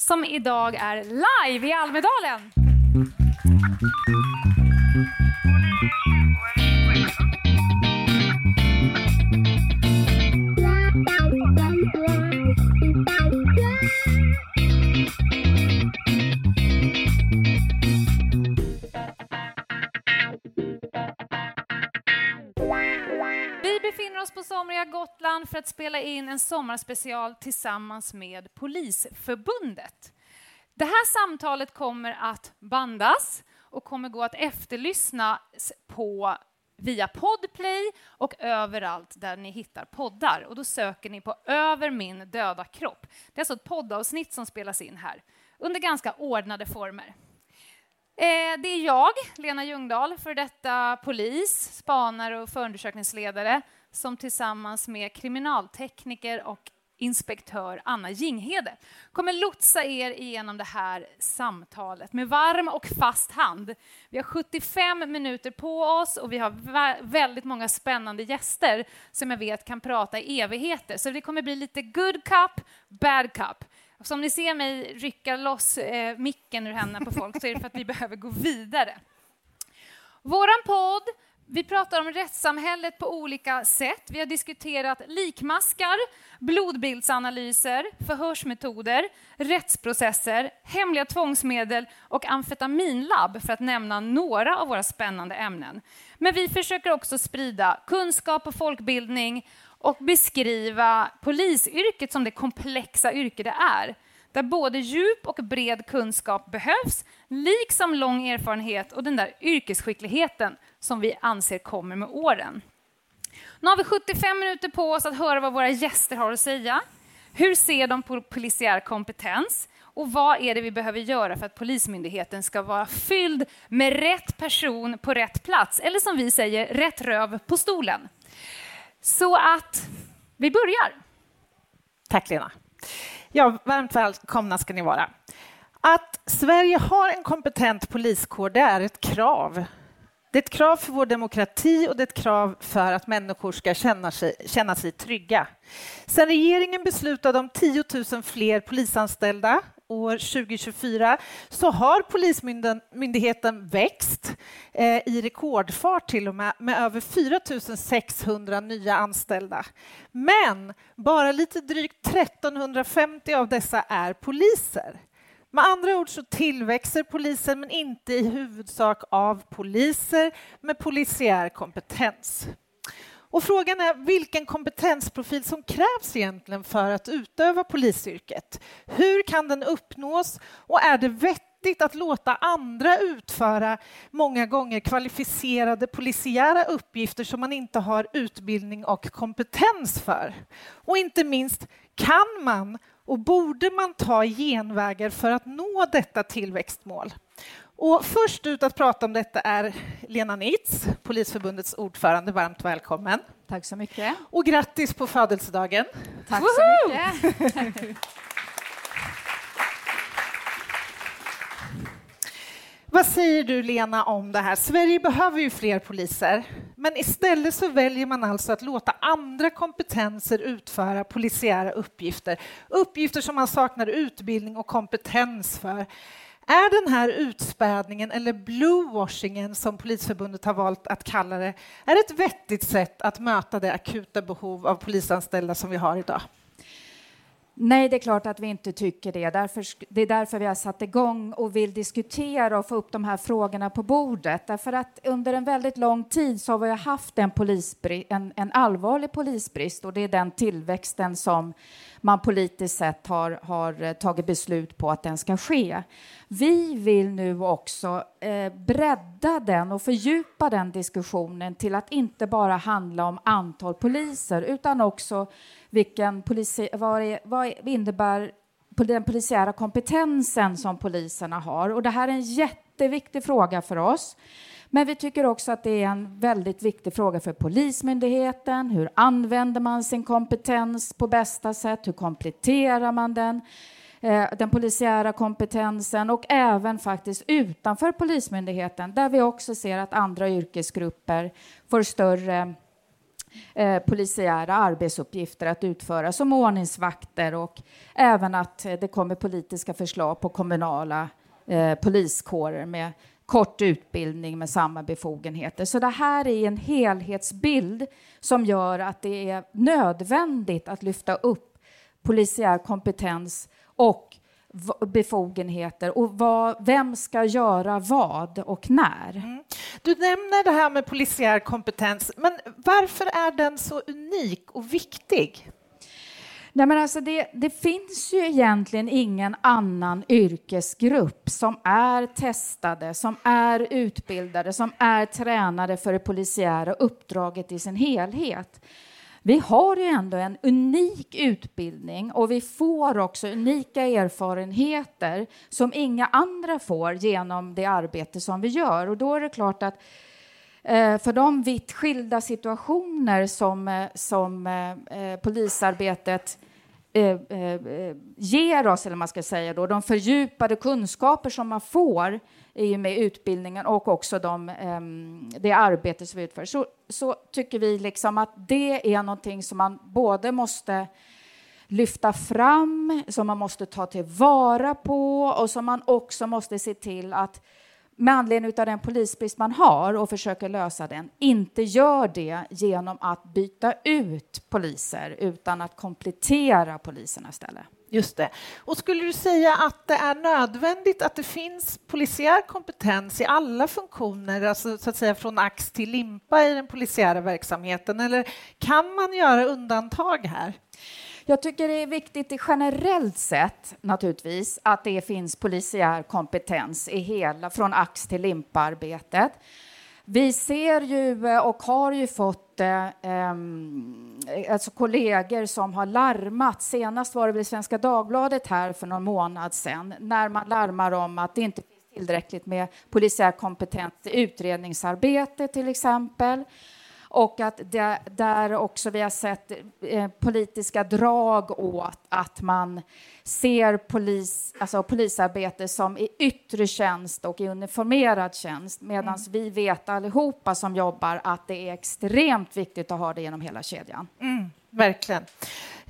som idag är live i Almedalen. Oss Gotland för att spela in en sommarspecial tillsammans med Polisförbundet. Det här samtalet kommer att bandas och kommer gå att efterlyssna på via Podplay och överallt där ni hittar poddar. Och då söker ni på Över min döda kropp. Det är alltså ett poddavsnitt som spelas in här under ganska ordnade former. Eh, det är jag, Lena Ljungdahl, för detta polis, spanare och förundersökningsledare som tillsammans med kriminaltekniker och inspektör Anna Jinghede kommer lotsa er igenom det här samtalet med varm och fast hand. Vi har 75 minuter på oss och vi har väldigt många spännande gäster som jag vet kan prata i evigheter. Så det kommer bli lite good cup, bad cup. Som ni ser mig rycka loss eh, micken ur händerna på folk så är det för att vi behöver gå vidare. Våran podd vi pratar om rättssamhället på olika sätt. Vi har diskuterat likmaskar, blodbildsanalyser, förhörsmetoder, rättsprocesser, hemliga tvångsmedel och amfetaminlabb för att nämna några av våra spännande ämnen. Men vi försöker också sprida kunskap och folkbildning och beskriva polisyrket som det komplexa yrke det är där både djup och bred kunskap behövs, liksom lång erfarenhet och den där yrkesskickligheten som vi anser kommer med åren. Nu har vi 75 minuter på oss att höra vad våra gäster har att säga. Hur ser de på polisiär kompetens? Och vad är det vi behöver göra för att Polismyndigheten ska vara fylld med rätt person på rätt plats? Eller som vi säger, rätt röv på stolen. Så att vi börjar. Tack Lena. Ja, varmt välkomna ska ni vara. Att Sverige har en kompetent poliskår, det är ett krav. Det är ett krav för vår demokrati och det är ett krav för att människor ska känna sig, känna sig trygga. Sen regeringen beslutade om 10 000 fler polisanställda år 2024 så har Polismyndigheten växt eh, i rekordfart till och med, med över 4 600 nya anställda. Men bara lite drygt 1350 av dessa är poliser. Med andra ord så tillväxer polisen, men inte i huvudsak av poliser med polisiär kompetens. Och frågan är vilken kompetensprofil som krävs egentligen för att utöva polisyrket. Hur kan den uppnås och är det vettigt att låta andra utföra många gånger kvalificerade polisiära uppgifter som man inte har utbildning och kompetens för? Och inte minst, kan man och borde man ta genvägar för att nå detta tillväxtmål? Och först ut att prata om detta är Lena Nitz, Polisförbundets ordförande. Varmt välkommen. Tack så mycket. Och grattis på födelsedagen. Tack så mycket. Vad säger du, Lena, om det här? Sverige behöver ju fler poliser, men istället så väljer man alltså att låta andra kompetenser utföra polisiära uppgifter, uppgifter som man saknar utbildning och kompetens för. Är den här utspädningen, eller bluewashingen som Polisförbundet har valt att kalla det, är ett vettigt sätt att möta det akuta behov av polisanställda som vi har idag? Nej, det är klart att vi inte tycker det. Därför, det är därför vi har satt igång och vill diskutera och få upp de här frågorna på bordet. Därför att under en väldigt lång tid så har vi haft en, en, en allvarlig polisbrist och det är den tillväxten som man politiskt sett har, har eh, tagit beslut på att den ska ske. Vi vill nu också eh, bredda den och fördjupa den diskussionen till att inte bara handla om antal poliser utan också vilken polisi, vad, är, vad innebär den polisiära kompetensen som poliserna har. Och det här är en jätteviktig fråga för oss. Men vi tycker också att det är en väldigt viktig fråga för Polismyndigheten. Hur använder man sin kompetens på bästa sätt? Hur kompletterar man den? Eh, den polisiära kompetensen och även faktiskt utanför Polismyndigheten där vi också ser att andra yrkesgrupper får större eh, polisiära arbetsuppgifter att utföra som ordningsvakter och även att det kommer politiska förslag på kommunala eh, poliskårer med kort utbildning med samma befogenheter. Så det här är en helhetsbild som gör att det är nödvändigt att lyfta upp polisiär kompetens och befogenheter och vad, vem ska göra vad och när. Mm. Du nämner det här med polisiär kompetens, men varför är den så unik och viktig? Nej, men alltså det, det, finns ju egentligen ingen annan yrkesgrupp som är testade, som är utbildade, som är tränade för det polisiära uppdraget i sin helhet. Vi har ju ändå en unik utbildning och vi får också unika erfarenheter som inga andra får genom det arbete som vi gör. Och då är det klart att Eh, för de vitt skilda situationer som, eh, som eh, polisarbetet ger oss, eller man ska säga då, de fördjupade kunskaper som man får i och med utbildningen och också de, ehm, det arbete som vi utför, så, så tycker vi liksom att det är någonting som man både måste lyfta fram, som man måste ta tillvara på och som man också måste se till att med anledning av den polisbrist man har och försöker lösa den, inte gör det genom att byta ut poliser utan att komplettera poliserna istället. Just det. Och skulle du säga att det är nödvändigt att det finns polisiär kompetens i alla funktioner, alltså så att säga från ax till limpa i den polisiära verksamheten, eller kan man göra undantag här? Jag tycker det är viktigt generellt sett naturligtvis att det finns polisiär kompetens i hela, från ax till limpa-arbetet. Vi ser ju eh, och har ju fått eh, ehm, eh, alltså kollegor som har larmat. Senast var det väl Svenska Dagbladet här för någon månad sedan när man larmar om att det inte finns tillräckligt med polisiär kompetens i utredningsarbete till exempel och att det, där också vi har sett eh, politiska drag åt att man ser polis, alltså polisarbete som i yttre tjänst och i uniformerad tjänst medan mm. vi vet allihopa som jobbar att det är extremt viktigt att ha det genom hela kedjan. Mm, verkligen.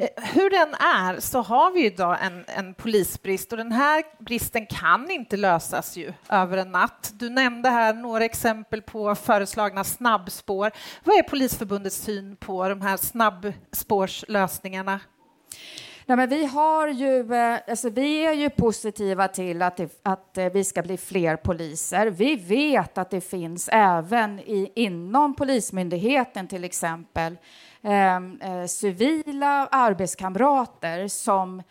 Eh, hur den är så har vi idag en, en polisbrist och den här bristen kan inte lösas ju över en natt. Du nämnde här några exempel på föreslagna snabbspår. Vad är Polisförbundets syn på de här snabbspårslösningarna? Nej, men vi, har ju, eh, alltså vi är ju positiva till att, det, att eh, vi ska bli fler poliser. Vi vet att det finns även i, inom Polismyndigheten till exempel Ehm, eh, civila arbetskamrater som,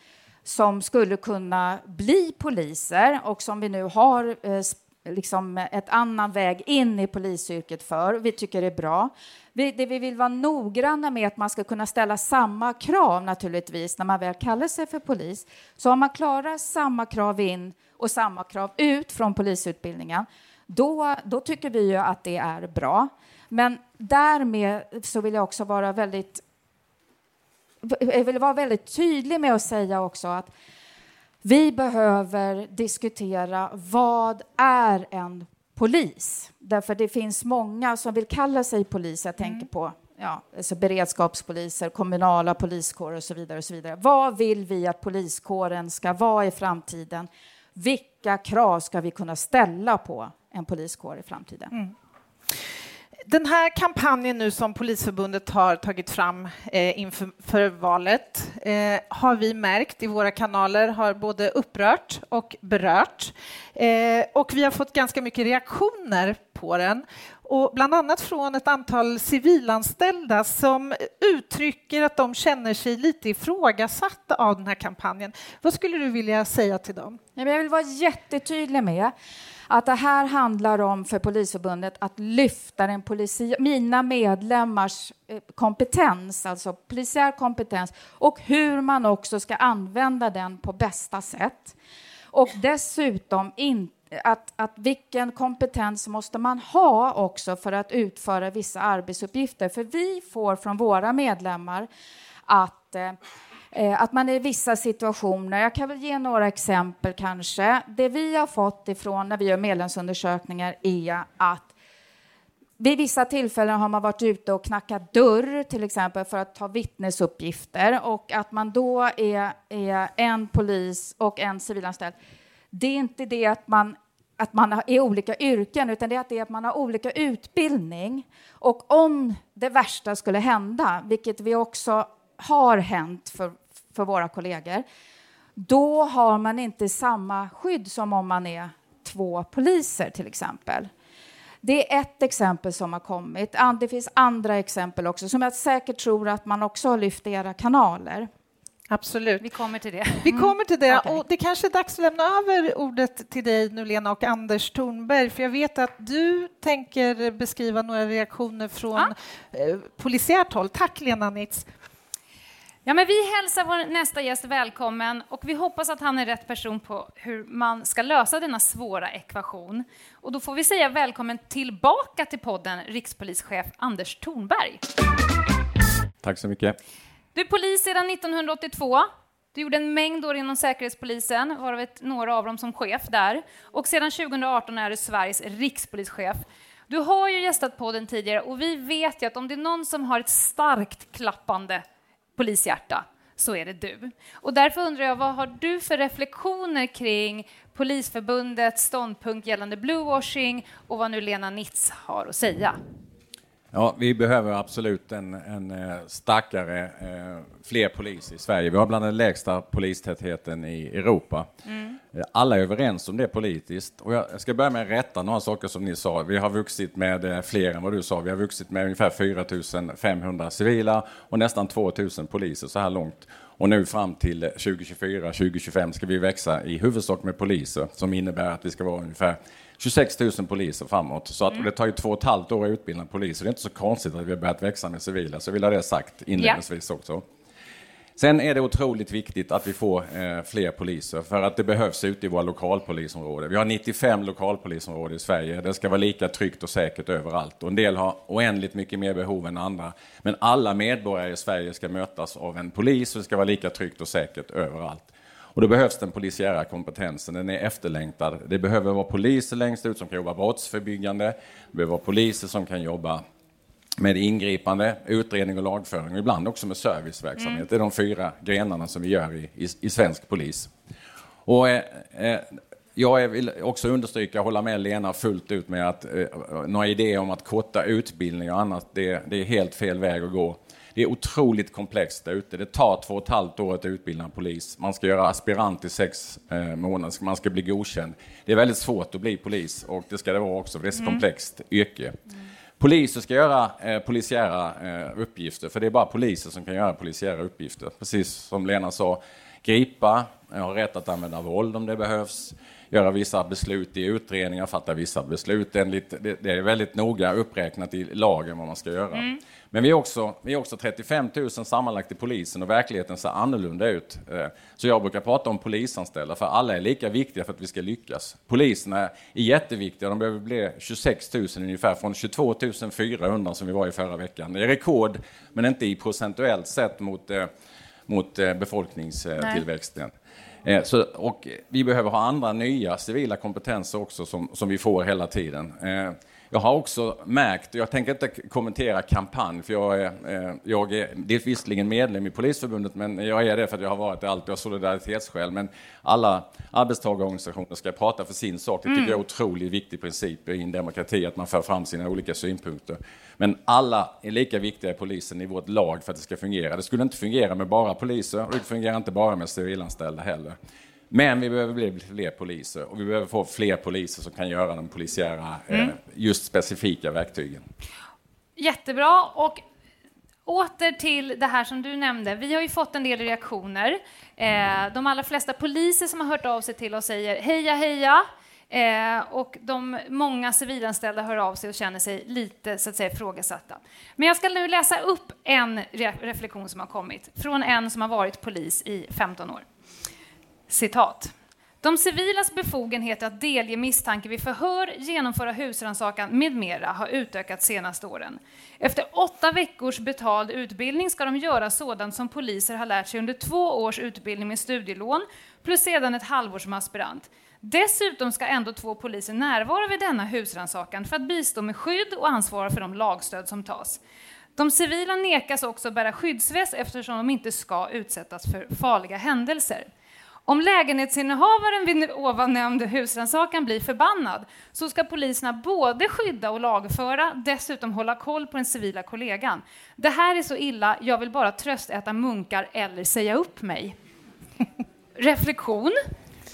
som skulle kunna bli poliser och som vi nu har eh, liksom ett annan väg in i polisyrket för. Vi tycker det är bra. Vi, det vi vill vara noggranna med att man ska kunna ställa samma krav naturligtvis när man väl kallar sig för polis. Så om man klarar samma krav in och samma krav ut från polisutbildningen, då, då tycker vi ju att det är bra. Men därmed så vill jag också vara väldigt jag vill vara väldigt tydlig med att säga också att vi behöver diskutera vad är en polis? Därför det finns många som vill kalla sig polis. Jag tänker mm. på ja, alltså beredskapspoliser, kommunala poliskårer och så vidare. Och så vidare. Vad vill vi att poliskåren ska vara i framtiden? Vilka krav ska vi kunna ställa på en poliskår i framtiden? Mm. Den här kampanjen nu som Polisförbundet har tagit fram eh, inför valet eh, har vi märkt i våra kanaler har både upprört och berört. Eh, och vi har fått ganska mycket reaktioner på den. Och bland annat från ett antal civilanställda som uttrycker att de känner sig lite ifrågasatta av den här kampanjen. Vad skulle du vilja säga till dem? Jag vill vara jättetydlig med att det här handlar om för Polisförbundet att lyfta den polisi mina medlemmars eh, kompetens, alltså polisiär kompetens, och hur man också ska använda den på bästa sätt. Och dessutom inte att, att vilken kompetens måste man ha också för att utföra vissa arbetsuppgifter? För vi får från våra medlemmar att eh, Eh, att man i vissa situationer, jag kan väl ge några exempel kanske. Det vi har fått ifrån när vi gör medlemsundersökningar är att vid vissa tillfällen har man varit ute och knackat dörr, till exempel för att ta vittnesuppgifter och att man då är, är en polis och en civilanställd det är inte det att man, att man är olika yrken, utan det är att, det är att man har olika utbildning. Och om det värsta skulle hända, vilket vi också har hänt för, för våra kollegor, då har man inte samma skydd som om man är två poliser till exempel. Det är ett exempel som har kommit. Det finns andra exempel också som jag säkert tror att man också har lyft i era kanaler. Absolut. Vi kommer till det. Vi kommer till det. Mm. Okay. Och det kanske är dags att lämna över ordet till dig nu, Lena, och Anders Thornberg, för jag vet att du tänker beskriva några reaktioner från Ja. eh, polisiärt håll. Tack, Lena Nitz. Ja, men vi hälsar vår nästa gäst välkommen och vi hoppas att han är rätt person på hur man ska lösa denna svåra ekvation. Och då får vi säga välkommen tillbaka till podden rikspolischef Anders Thornberg. Tack så mycket. Du är polis sedan 1982. Du gjorde en mängd år inom Säkerhetspolisen, varav ett, några av dem som chef där. Och sedan 2018 är du Sveriges rikspolischef. Du har ju gästat podden tidigare och vi vet ju att om det är någon som har ett starkt klappande polishjärta så är det du. Och därför undrar jag, vad har du för reflektioner kring Polisförbundets ståndpunkt gällande bluewashing och vad nu Lena Nitz har att säga? Ja, vi behöver absolut en, en eh, starkare, eh, fler poliser i Sverige. Vi har bland den lägsta polistätheten i Europa. Eh, Alla är överens om det politiskt. Och jag ska börja med att rätta några saker som ni sa. Vi har vuxit med fler än vad du sa. Vi har vuxit med ungefär 4 500 civila och nästan 2 000 poliser så här långt. Och nu fram till 2024, 2025 ska vi växa i huvudsak med poliser som innebär att vi ska vara ungefär 26 000 poliser framåt. Så att, och det tar ju två och ett halvt år att utbilda en polis. Så det är inte så konstigt att vi har börjat växa med civila. Så jag vill ha det sagt inledningsvis också. Sen är det otroligt viktigt att vi får eh, fler poliser för att det behövs ute i våra lokalpolisområden. Vi har 95 lokalpolisområden i Sverige. Det ska vara lika tryggt och säkert överallt. Och en del har oändligt mycket mer behov än andra. Men alla medborgare i Sverige ska mötas av en polis och det ska vara lika tryggt och säkert överallt. Och då behövs den polisiära kompetensen, den är efterlängtad. Det behöver vara poliser längst ut som kan jobba brottsförebyggande. Det behöver vara poliser som kan jobba med ingripande, utredning och lagföring och ibland också med serviceverksamhet. Det är de fyra grenarna som vi gör i, i, i svensk polis. Och, eh, eh, jag vill också understryka och hålla med Lena fullt ut med att eh, några idéer om att korta utbildning och annat, det, det är helt fel väg att gå. Det är otroligt komplext där ute. Det tar två och ett halvt år att utbilda en polis. Man ska göra aspirant i sex eh, månader, man ska bli godkänd. Det är väldigt svårt att bli polis och det ska det vara också, för det är ett så komplext yrke. Poliser ska göra eh, polisiära eh, uppgifter, för det är bara poliser som kan göra polisiära uppgifter. Precis som Lena sa, gripa, ha rätt att använda våld om det behövs, göra vissa beslut i utredningar, fatta vissa beslut. Enligt, det, det är väldigt noga uppräknat i lagen vad man ska göra. Men vi är, också, vi är också 35 000 sammanlagt i polisen och verkligheten ser annorlunda ut. Eh, Så jag brukar prata om polisanställda, för alla är lika viktiga för att vi ska lyckas. Poliserna är jätteviktiga, de behöver bli 26 000 ungefär, från 22 400 som vi var i förra veckan. Det är rekord, men inte i procentuellt sett mot, eh, mot eh, befolkningstillväxten. Eh, Så, och vi behöver ha andra nya civila kompetenser också som, som vi får hela tiden. Jag har också märkt, jag tänker inte kommentera kampanj, för jag är, eh, jag är det är visserligen medlem i Polisförbundet, men jag är det för att jag har varit det alltid av solidaritetsskäl. Men alla arbetstagarorganisationer ska prata för sin sak. Det tycker jag är otroligt viktig princip i en demokrati, att man för fram sina olika synpunkter. Men alla är lika viktiga i polisen i vårt lag för att det ska fungera. Det skulle inte fungera med bara poliser och det fungerar inte bara med civilanställda heller. Men vi behöver bli fler poliser och vi behöver få fler poliser som kan göra de polisiära, eh, just specifika verktygen. Jättebra. Och åter till det här som du nämnde. Vi har ju fått en del reaktioner. Eh, de allra flesta poliser som har hört av sig till oss säger heja, heja. Eh, och de många civilanställda hör av sig och känner sig lite så att säga, ifrågasatta. Men jag ska nu läsa upp en re reflektion som har kommit från en som har varit polis i 15 år. Citat. De civilas befogenheter att delge misstanke vid förhör, genomföra husrannsakan med mera har utökats senaste åren. Efter åtta veckors betald utbildning ska de göra sådant som poliser har lärt sig under två års utbildning med studielån plus sedan ett halvår som aspirant. Dessutom ska ändå två poliser närvara vid denna husrannsakan för att bistå med skydd och ansvara för de lagstöd som tas. De civila nekas också bära skyddsväst eftersom de inte ska utsättas för farliga händelser. Om lägenhetsinnehavaren vid ovan nämnd husrannsakan blir förbannad så ska poliserna både skydda och lagföra, dessutom hålla koll på den civila kollegan. Det här är så illa, jag vill bara tröstäta munkar eller säga upp mig. Reflektion?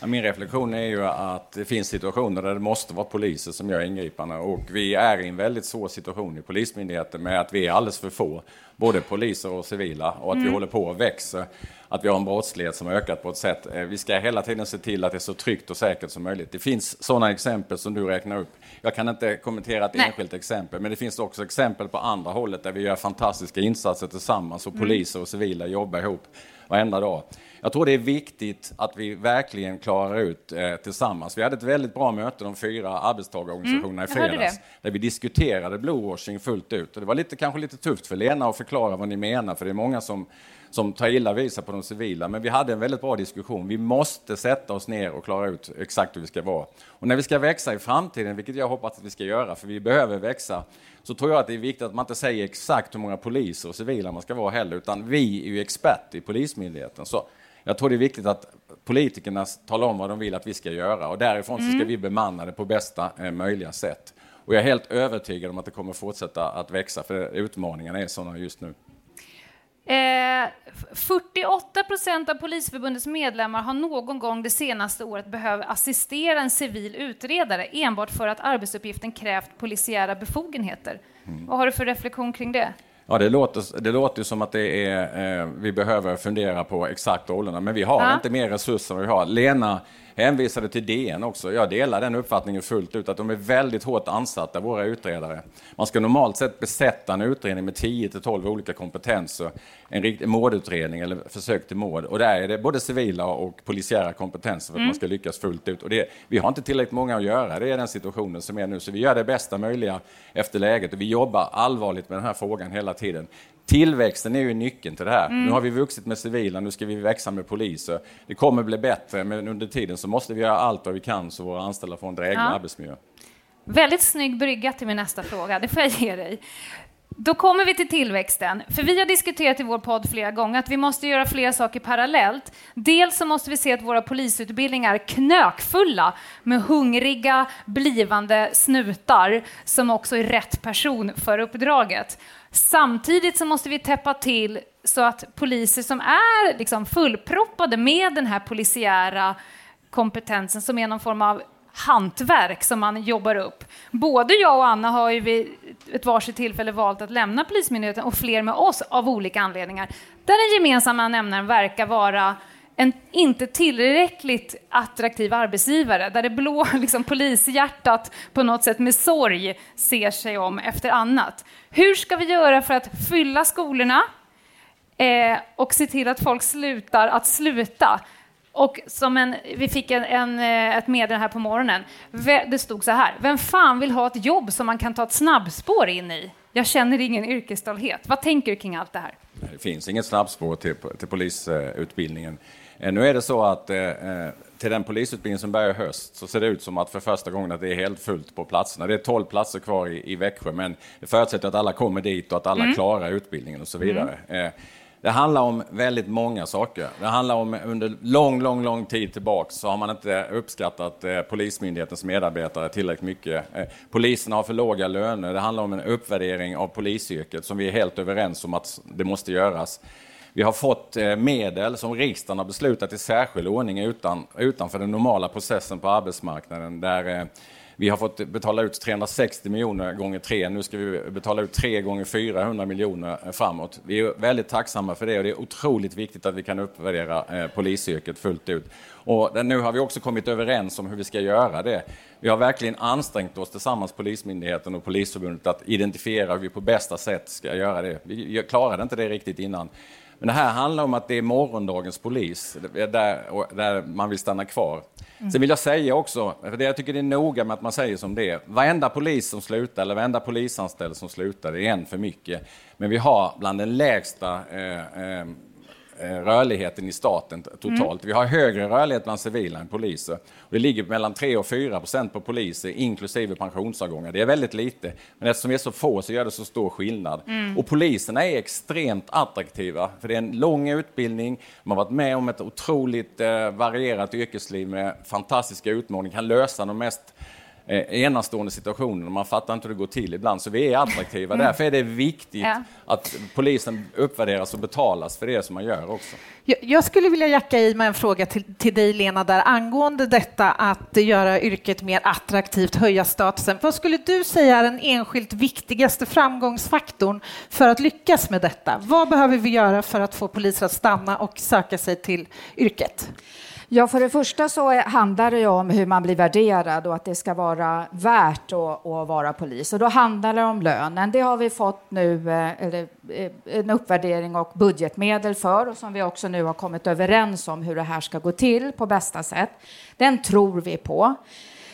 Min reflektion är ju att det finns situationer där det måste vara poliser som gör ingripanden och vi är i en väldigt svår situation i Polismyndigheten med att vi är alldeles för få, både poliser och civila, och att mm. vi håller på att växa. Att vi har en brottslighet som har ökat på ett sätt. Eh, vi ska hela tiden se till att det är så tryggt och säkert som möjligt. Det finns sådana exempel som du räknar upp. Jag kan inte kommentera ett Nej. enskilt exempel, men det finns också exempel på andra hållet där vi gör fantastiska insatser tillsammans och mm. poliser och civila jobbar ihop varenda dag. Jag tror det är viktigt att vi verkligen klarar ut eh, tillsammans. Vi hade ett väldigt bra möte, de fyra arbetstagarorganisationerna mm, i fredags, där vi diskuterade bluewashing fullt ut. Och det var lite, kanske lite tufft för Lena att förklara vad ni menar, för det är många som som tar illa vid sig på de civila. Men vi hade en väldigt bra diskussion. Vi måste sätta oss ner och klara ut exakt hur vi ska vara. Och när vi ska växa i framtiden, vilket jag hoppas att vi ska göra, för vi behöver växa, så tror jag att det är viktigt att man inte säger exakt hur många poliser och civila man ska vara heller, utan vi är ju expert i Polismyndigheten. Så jag tror det är viktigt att politikerna talar om vad de vill att vi ska göra och därifrån mm. så ska mm. vi bemanna det på bästa eh, möjliga sätt. Och jag är helt övertygad om att det kommer fortsätta att växa, för utmaningarna är sådana just nu. Eh, 48 procent av Polisförbundets medlemmar har någon gång det senaste året behövt assistera en civil utredare enbart för att arbetsuppgiften krävt polisiära befogenheter. Mm. Vad har du för reflektion kring det? Ja, det låter, det låter som att det är, eh, vi behöver fundera på exakt åldrarna, men vi har ja. inte mer resurser än vi har. Lena hänvisade till DN också. Jag delar den uppfattningen fullt ut, att de är väldigt hårt ansatta, våra utredare. Man ska normalt sett besätta en utredning med 10 till 12 olika kompetenser. En riktig mordutredning eller försök till mord. Och där är det både civila och polisiära kompetenser för att mm. man ska lyckas fullt ut. Och det, vi har inte tillräckligt många att göra, det är den situationen som är nu. Så vi gör det bästa möjliga efter läget och vi jobbar allvarligt med den här frågan hela tiden. Tillväxten är ju nyckeln till det här. Mm. Nu har vi vuxit med civila, nu ska vi växa med poliser. Det kommer bli bättre, men under tiden så måste vi göra allt vad vi kan så våra anställda får en dräglig ja. arbetsmiljö. Väldigt snygg brygga till min nästa fråga, det får jag ge dig. Då kommer vi till tillväxten. För vi har diskuterat i vår podd flera gånger att vi måste göra flera saker parallellt. Dels så måste vi se att våra polisutbildningar är knökfulla med hungriga blivande snutar som också är rätt person för uppdraget. Samtidigt så måste vi täppa till så att poliser som är liksom fullproppade med den här polisiära kompetensen som är någon form av hantverk som man jobbar upp. Både jag och Anna har ju vid ett varsitt tillfälle valt att lämna Polismyndigheten och fler med oss av olika anledningar. Där den gemensamma nämnaren verkar vara en inte tillräckligt attraktiv arbetsgivare där det blå liksom, polishjärtat på något sätt med sorg ser sig om efter annat. Hur ska vi göra för att fylla skolorna eh, och se till att folk slutar att sluta? Och som en, vi fick en, en, eh, ett meddelande här på morgonen. Det stod så här. Vem fan vill ha ett jobb som man kan ta ett snabbspår in i? Jag känner ingen yrkesstolthet. Vad tänker du kring allt det här? Det finns inget snabbspår till, till polisutbildningen. Eh, nu är det så att eh, till den polisutbildning som börjar i höst så ser det ut som att för första gången att det är helt fullt på platserna. Det är 12 platser kvar i, i Växjö, men det förutsätter att alla kommer dit och att alla mm. klarar utbildningen och så vidare. Mm. Det handlar om väldigt många saker. Det handlar om under lång, lång, lång tid tillbaks så har man inte uppskattat eh, Polismyndighetens medarbetare tillräckligt mycket. Eh, poliserna har för låga löner. Det handlar om en uppvärdering av polisyrket som vi är helt överens om att det måste göras. Vi har fått eh, medel som riksdagen har beslutat i särskild ordning utan, utanför den normala processen på arbetsmarknaden. Där, eh, vi har fått betala ut 360 miljoner gånger tre. Nu ska vi betala ut tre gånger 400 miljoner eh, framåt. Vi är väldigt tacksamma för det och det är otroligt viktigt att vi kan uppvärdera eh, polisyrket fullt ut. Och nu har vi också kommit överens om hur vi ska göra det. Vi har verkligen ansträngt oss tillsammans, Polismyndigheten och Polisförbundet, att identifiera hur vi på bästa sätt ska göra det. Vi klarade inte det riktigt innan. Men det här handlar om att det är morgondagens polis, där, där man vill stanna kvar. Mm. Sen vill jag säga också, för det jag tycker det är noga med att man säger som det är, varenda polis som slutar eller varenda polisanställd som slutar, det är en för mycket. Men vi har bland den lägsta eh, eh, rörligheten i staten totalt. Mm. Vi har högre rörlighet bland civila än poliser. Det ligger mellan 3 och 4 procent på poliser, inklusive pensionsavgångar. Det är väldigt lite, men eftersom vi är så få så gör det så stor skillnad. Mm. Och poliserna är extremt attraktiva, för det är en lång utbildning. De har varit med om ett otroligt eh, varierat yrkesliv med fantastiska utmaningar, kan lösa de mest eh, enastående situationer. Man fattar inte hur det går till ibland, så vi är attraktiva. Mm. Därför är det viktigt ja. att polisen uppvärderas och betalas för det som man gör också. Jag, jag skulle vilja jacka i med en fråga till, till dig, Lena, där angående detta att göra yrket mer attraktivt, höja statusen. Vad skulle du säga är den enskilt viktigaste framgångsfaktorn för att lyckas med detta? Vad behöver vi göra för att få poliser att stanna och söka sig till yrket? Ja, för det första så handlar det om hur man blir värderad och att det ska vara värt att, att vara polis. Och då handlar det om lönen. Det har vi fått nu eh, eller, eh, en uppvärdering och budgetmedel för och som vi också nu har kommit överens om hur det här ska gå till på bästa sätt. Den tror vi på.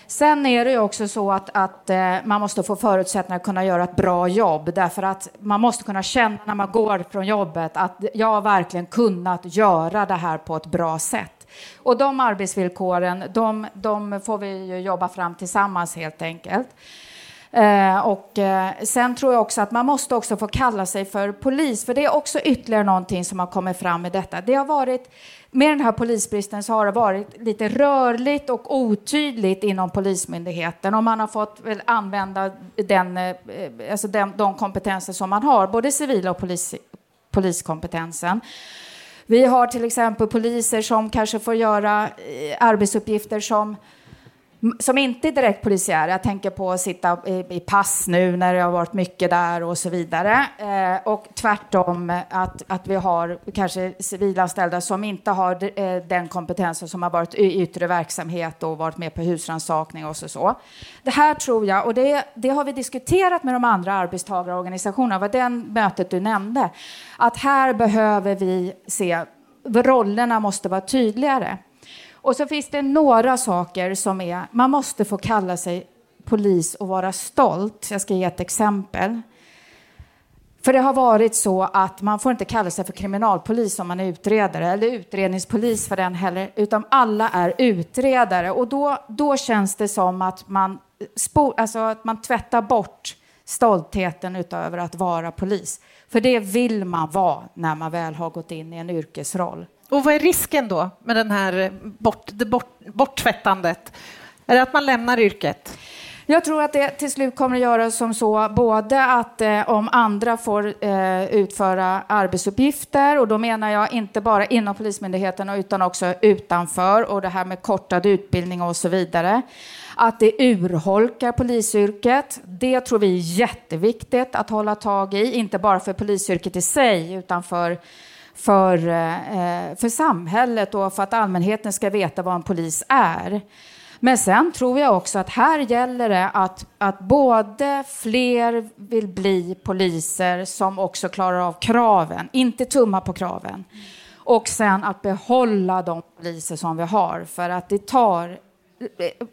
Sen är det ju också så att, att eh, man måste få förutsättningar att kunna göra ett bra jobb därför att man måste kunna känna när man går från jobbet att jag har verkligen kunnat göra det här på ett bra sätt. Och de arbetsvillkoren, de, de får vi jobba fram tillsammans helt enkelt. Eh, och eh, sen tror jag också att man måste också få kalla sig för polis, för det är också ytterligare någonting som har kommit fram i detta. Det har varit, med den här polisbristen så har det varit lite rörligt och otydligt inom Polismyndigheten och man har fått väl använda den, eh, alltså den, de kompetenser som man har, både civila och polis, poliskompetensen. Vi har till exempel poliser som kanske får göra eh, arbetsuppgifter som som inte är direkt polisiära. Jag tänker på att sitta i, i, pass nu när det har varit mycket där och så vidare. Eh, och tvärtom att, att vi har kanske civilanställda som inte har eh, den kompetensen som har varit i yttre verksamhet och varit med på husrannsakning och så, så. Det här tror jag, och det, det har vi diskuterat med de andra arbetstagarorganisationerna, var den mötet du nämnde, att här behöver vi se, rollerna måste vara tydligare. Och så finns det några saker som är, man måste få kalla sig polis och vara stolt. Jag ska ge ett exempel. För det har varit så att man får inte kalla sig för kriminalpolis om man är utredare, eller utredningspolis för den heller, utan alla är utredare. Och då, då känns det som att man, spor, alltså att man tvättar bort stoltheten utöver att vara polis. För det vill man vara när man väl har gått in i en yrkesroll. Och vad är risken då med den här bort, det bort, borttvättandet? Är det att man lämnar yrket? Jag tror att det till slut kommer att göra som så, både att eh, om andra får eh, utföra arbetsuppgifter, och då menar jag inte bara inom Polismyndigheten utan också utanför, och det här med kortad utbildning och så vidare. Att det urholkar polisyrket, det tror vi är jätteviktigt att hålla tag i, inte bara för polisyrket i sig, utan för för, eh, för samhället och för att allmänheten ska veta vad en polis är. Men sen tror jag också att här gäller det att, att både fler vill bli poliser som också klarar av kraven, inte tumma på kraven. Och sen att behålla de poliser som vi har, för att det tar,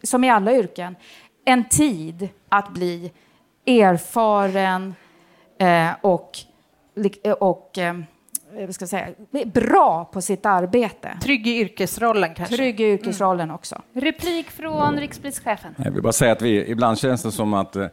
som i alla yrken, en tid att bli erfaren eh, och, och eh, ska säga, bra på sitt arbete. Trygg i yrkesrollen kanske? Trygg i yrkesrollen mm. också. Replik från rikspolischefen. Jag vill bara säga att vi, ibland känns det som att eh,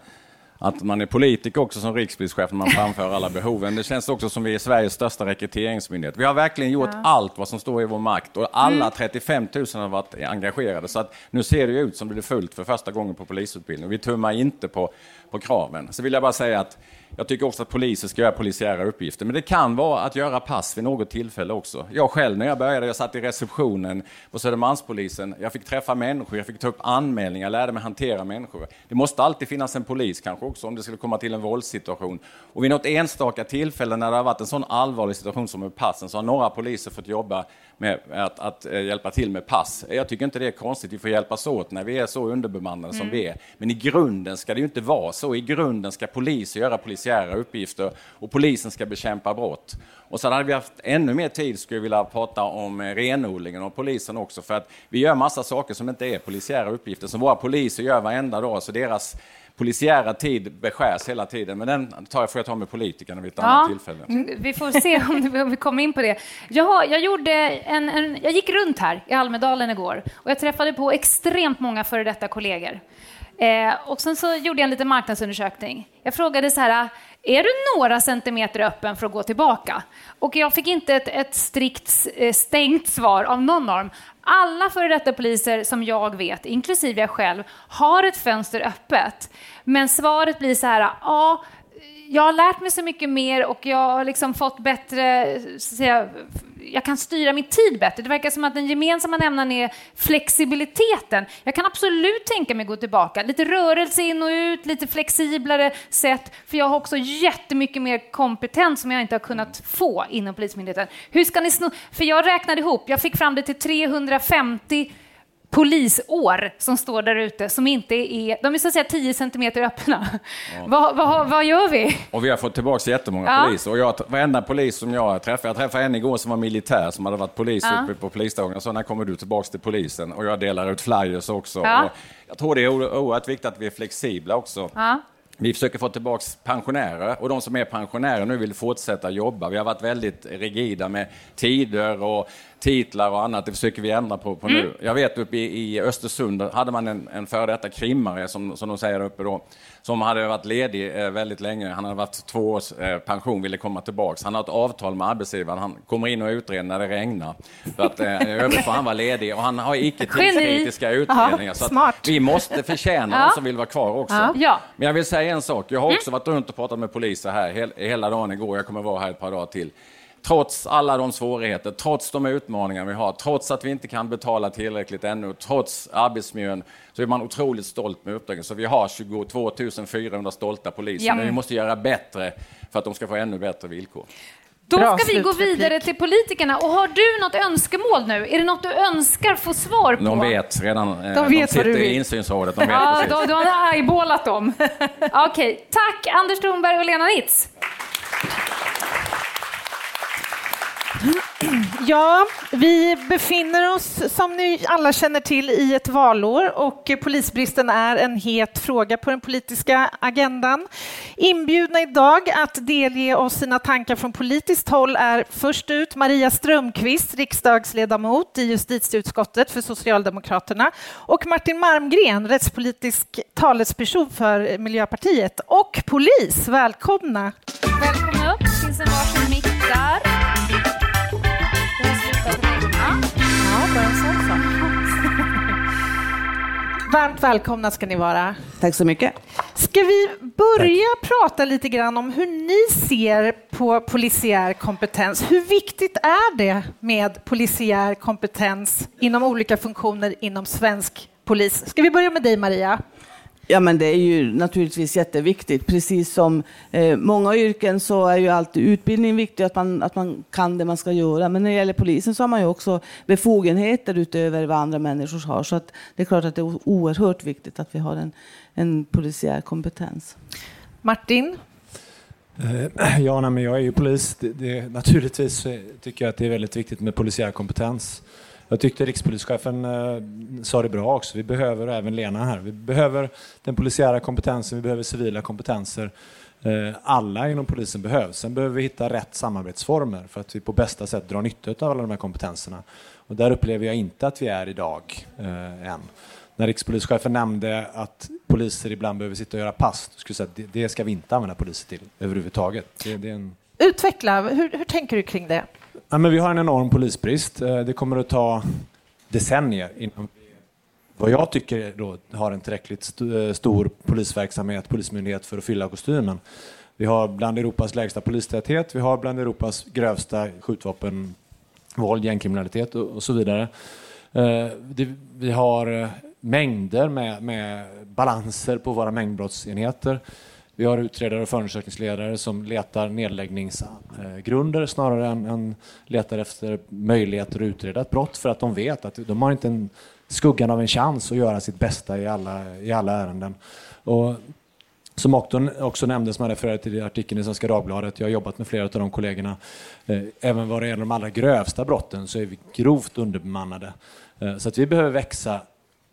att man är politiker också som rikspolischef när man framför alla behoven. Det känns också som vi är Sveriges största rekryteringsmyndighet. Vi har verkligen gjort ja. allt vad som står i vår makt och alla 35 000 har varit engagerade. Så att nu ser det ut som det blir fullt för första gången på polisutbildningen. Vi tummar inte på, på kraven. Så vill jag bara säga att jag tycker också att poliser ska göra polisiära uppgifter, men det kan vara att göra pass vid något tillfälle också. Jag själv när jag började, jag satt i receptionen på Södermalmspolisen. Jag fick träffa människor, jag fick ta upp anmälningar, jag lärde mig hantera människor. Det måste alltid finnas en polis kanske också om det skulle komma till en våldssituation. Och vid något enstaka tillfälle när det har varit en sån allvarlig situation som med passen så har några poliser fått jobba med att, att eh, hjälpa till med pass. Jag tycker inte det är konstigt, vi får hjälpas åt när vi är så underbemannade mm. som vi är. Men i grunden ska det ju inte vara så. I grunden ska poliser göra polisiära uppgifter och polisen ska bekämpa brott. Och sen hade vi haft ännu mer tid, skulle jag vilja prata om eh, renodlingen och polisen också, för att vi gör massa saker som inte är polisiära uppgifter, som våra poliser gör varenda dag, så deras polisiära tid beskärs hela tiden, men den tar jag, får jag ta med politikerna vid ett ja, annat tillfälle. Mm, vi får se om vi kommer in på det. Jag, jag, gjorde en, en, jag gick runt här i Almedalen igår och jag träffade på extremt många före detta kollegor. Eh, och sen så gjorde jag en liten marknadsundersökning. Jag frågade så här, är du några centimeter öppen för att gå tillbaka? Och jag fick inte ett, ett strikt eh, stängt svar av någon dem. Alla före detta poliser som jag vet, inklusive jag själv, har ett fönster öppet. Men svaret blir så här, ja, jag har lärt mig så mycket mer och jag har liksom fått bättre, så säga, jag kan styra min tid bättre. Det verkar som att den gemensamma nämnaren är flexibiliteten. Jag kan absolut tänka mig att gå tillbaka. Lite rörelse in och ut, lite flexiblare sätt. För jag har också jättemycket mer kompetens som jag inte har kunnat få inom Polismyndigheten. Hur ska ni sno... För jag räknade ihop, jag fick fram det till 350 polisår som står där ute som inte är, de är så att säga 10 centimeter öppna. Ja. Vad, vad, vad gör vi? Och vi har fått tillbaka jättemånga ja. poliser. Och jag, varenda polis som jag träffade, jag träffade en igår som var militär som hade varit polis ja. uppe på polisdagen. Jag sa, när kommer du tillbaka till polisen? Och jag delar ut flyers också. Ja. jag tror det är oerhört viktigt att vi är flexibla också. Ja. Vi försöker få tillbaka pensionärer och de som är pensionärer nu vill fortsätta jobba. Vi har varit väldigt rigida med tider och titlar och annat. Det försöker vi ändra på, på mm. nu. Jag vet uppe i, i Östersund hade man en, en före detta krimmare som, som de säger uppe då, som hade varit ledig eh, väldigt länge. Han hade varit två års eh, pension, ville komma tillbaks. Han har ett avtal med arbetsgivaren. Han kommer in och utreder när det regnar. För att eh, övrigt får han vara ledig och han har icke tidskritiska utredningar. så smart. vi måste förtjäna ja. de som vill vara kvar också. Ja. Men jag vill säga en sak. Jag har också mm. varit runt och pratat med poliser här hel, hela dagen igår. Jag kommer vara här ett par dagar till trots alla de svårigheter, trots de utmaningar vi har, trots att vi inte kan betala tillräckligt ännu, trots arbetsmiljön, så är man otroligt stolt med uppdraget. Så vi har 22 400 stolta poliser, ja. men vi måste göra bättre för att de ska få ännu bättre villkor. Då Bra ska vi gå vidare till politikerna. Och har du något önskemål nu? Är det något du önskar få svar på? De vet redan. Eh, de, vet de sitter i insynsrådet. De vet ja, precis. du har eyeballat dem. Okej, okay. tack Anders Thornberg och Lena Nitz. Ja, vi befinner oss som ni alla känner till i ett valår och polisbristen är en het fråga på den politiska agendan. Inbjudna idag att delge oss sina tankar från politiskt håll är först ut Maria Strömqvist, riksdagsledamot i justitieutskottet för Socialdemokraterna och Martin Marmgren, rättspolitisk talesperson för Miljöpartiet och polis. Välkomna! Välkomna upp. Det finns en varsin mick där. Varmt välkomna ska ni vara. Tack så mycket. Ska vi börja Tack. prata lite grann om hur ni ser på polisiär kompetens? Hur viktigt är det med polisiär kompetens inom olika funktioner inom svensk polis? Ska vi börja med dig, Maria? Ja, men det är ju naturligtvis jätteviktigt. Precis som eh, många yrken så är ju alltid utbildning viktig, att man, att man kan det man ska göra. Men när det gäller polisen så har man ju också befogenheter utöver vad andra människor har. Så att det är klart att det är oerhört viktigt att vi har en, en polisiär kompetens. Martin? Eh, ja, nej, men jag är ju polis. Det, det, naturligtvis tycker jag att det är väldigt viktigt med polisiär kompetens. Jag tyckte rikspolischefen eh, sa det bra också. Vi behöver, även Lena här, vi behöver den polisiära kompetensen, vi behöver civila kompetenser. Eh, alla inom polisen behövs. Sen behöver vi hitta rätt samarbetsformer för att vi på bästa sätt drar nytta av alla de här kompetenserna. Och där upplever jag inte att vi är idag eh, än. När rikspolischefen nämnde att poliser ibland behöver sitta och göra pass, skulle säga det, det ska vi inte använda poliser till överhuvudtaget. Det, det en... Utveckla, hur, hur tänker du kring det? Ja, men vi har en enorm polisbrist. Eh, det kommer att ta decennier innan vad jag tycker då har en tillräckligt st eh, stor polisverksamhet, polismyndighet för att fylla kostymen. Vi har bland Europas lägsta polistäthet, vi har bland Europas grövsta skjutvapenvåld, gängkriminalitet och, och så vidare. Eh, det, vi har eh, mängder med, med balanser på våra mängdbrottsenheter. Vi har utredare och förundersökningsledare som letar nedläggningsgrunder snarare än, än letar efter möjligheter att utreda ett brott för att de vet att de har inte en skuggan av en chans att göra sitt bästa i alla, i alla ärenden. Och som också, också nämndes, man refererade till artikeln i Svenska Dagbladet, jag har jobbat med flera av de kollegorna. Eh, även vad det gäller de allra grövsta brotten så är vi grovt underbemannade. Eh, så att vi behöver växa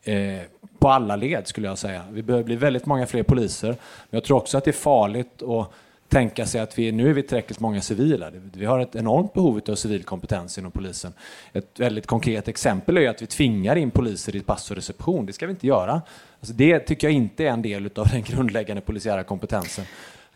eh, på alla led skulle jag säga. Vi behöver bli väldigt många fler poliser. Men jag tror också att det är farligt att tänka sig att vi, nu är vi tillräckligt många civila. Vi har ett enormt behov av civil kompetens inom polisen. Ett väldigt konkret exempel är att vi tvingar in poliser i pass och reception. Det ska vi inte göra. Alltså det tycker jag inte är en del av den grundläggande polisiära kompetensen.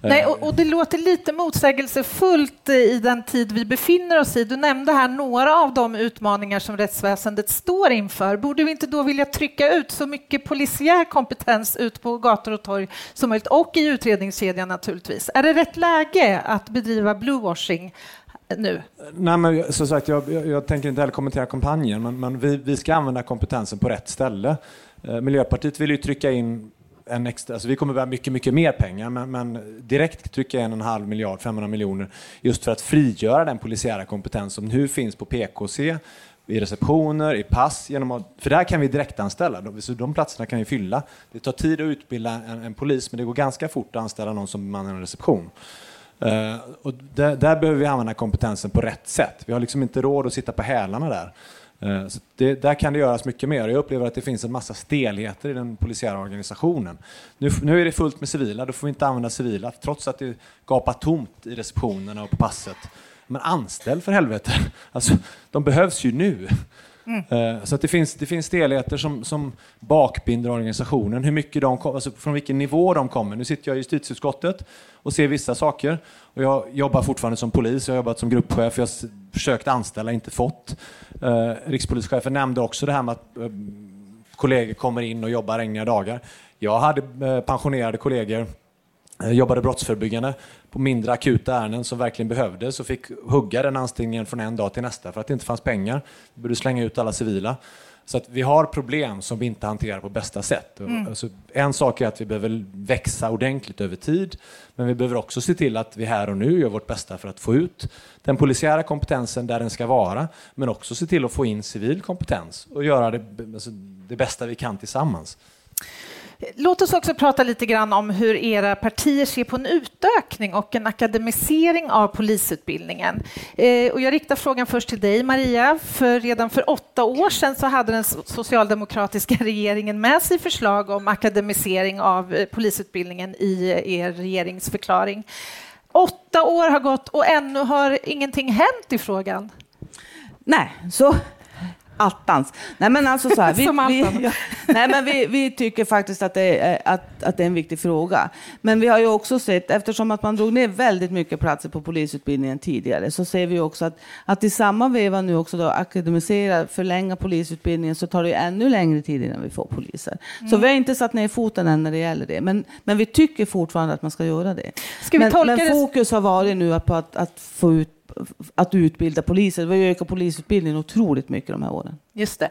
Nej, och, och, det låter lite motsägelsefullt i den tid vi befinner oss i. Du nämnde här några av de utmaningar som rättsväsendet står inför. Borde vi inte då vilja trycka ut så mycket polisiär kompetens ut på gator och torg som möjligt och i utredningskedjan naturligtvis? Är det rätt läge att bedriva bluewashing nu? Nej, men som sagt, jag, jag, jag tänker inte heller kommentera kampanjen, men, men vi, vi, ska använda kompetensen på rätt ställe. Eh, Miljöpartiet vill ju trycka in en extra, alltså vi kommer behöva mycket, mycket mer pengar, men, men direkt trycker in en halv miljard, 500 miljoner, just för att frigöra den polisiära kompetens som nu finns på PKC, i receptioner, i pass, genom att, för där kan vi direktanställa, de, så de platserna kan vi fylla. Det tar tid att utbilda en, en polis, men det går ganska fort att anställa någon som man en reception. Uh, och där, där, behöver vi använda kompetensen på rätt sätt. Vi har liksom inte råd att sitta på hälarna där. Eh, så det, där kan det göras mycket mer. Jag upplever att det finns en massa stelheter i den polisiära organisationen. Nu, nu är det fullt med civila, då får vi inte använda civila trots att det gapar tomt i receptionerna och på passet. Men anställ för helvete! Alltså, de behövs ju nu. Mm. Så att det, finns, det finns stelheter som, som bakbinder organisationen, hur mycket de kom, alltså från vilken nivå de kommer. Nu sitter jag i justitieutskottet och ser vissa saker. Och jag jobbar fortfarande som polis, jag har jobbat som gruppchef, jag har försökt anställa, inte fått. Eh, rikspolischefen nämnde också det här med att eh, kollegor kommer in och jobbar regniga dagar. Jag hade eh, pensionerade kollegor jobbade brottsförebyggande på mindre akuta ärenden som verkligen behövdes och fick hugga den anställningen från en dag till nästa för att det inte fanns pengar. Vi började slänga ut alla civila. Så att vi har problem som vi inte hanterar på bästa sätt. Mm. Alltså, en sak är att vi behöver växa ordentligt över tid, men vi behöver också se till att vi här och nu gör vårt bästa för att få ut den polisiära kompetensen där den ska vara, men också se till att få in civil kompetens och göra det, alltså, det bästa vi kan tillsammans. Låt oss också prata lite grann om hur era partier ser på en utökning och en akademisering av polisutbildningen. Eh, och jag riktar frågan först till dig, Maria. För redan för åtta år sedan så hade den socialdemokratiska regeringen med sig förslag om akademisering av eh, polisutbildningen i eh, er regeringsförklaring. Åtta år har gått och ännu har ingenting hänt i frågan. Nej, så attans. Nej men alltså så här, vi, vi, ja, nej, men vi, vi tycker faktiskt att det, är, att, att det är en viktig fråga. Men vi har ju också sett, eftersom att man drog ner väldigt mycket platser på polisutbildningen tidigare, så ser vi också att, att i samma veva nu också då akademisera, förlänga polisutbildningen, så tar det ännu längre tid innan vi får poliser. Mm. Så vi har inte satt ner foten än när det gäller det. Men, men vi tycker fortfarande att man ska göra det. Ska men, men fokus har varit nu på att, att få ut att utbilda poliser. Vi har ökat polisutbildningen otroligt mycket de här åren. Just det.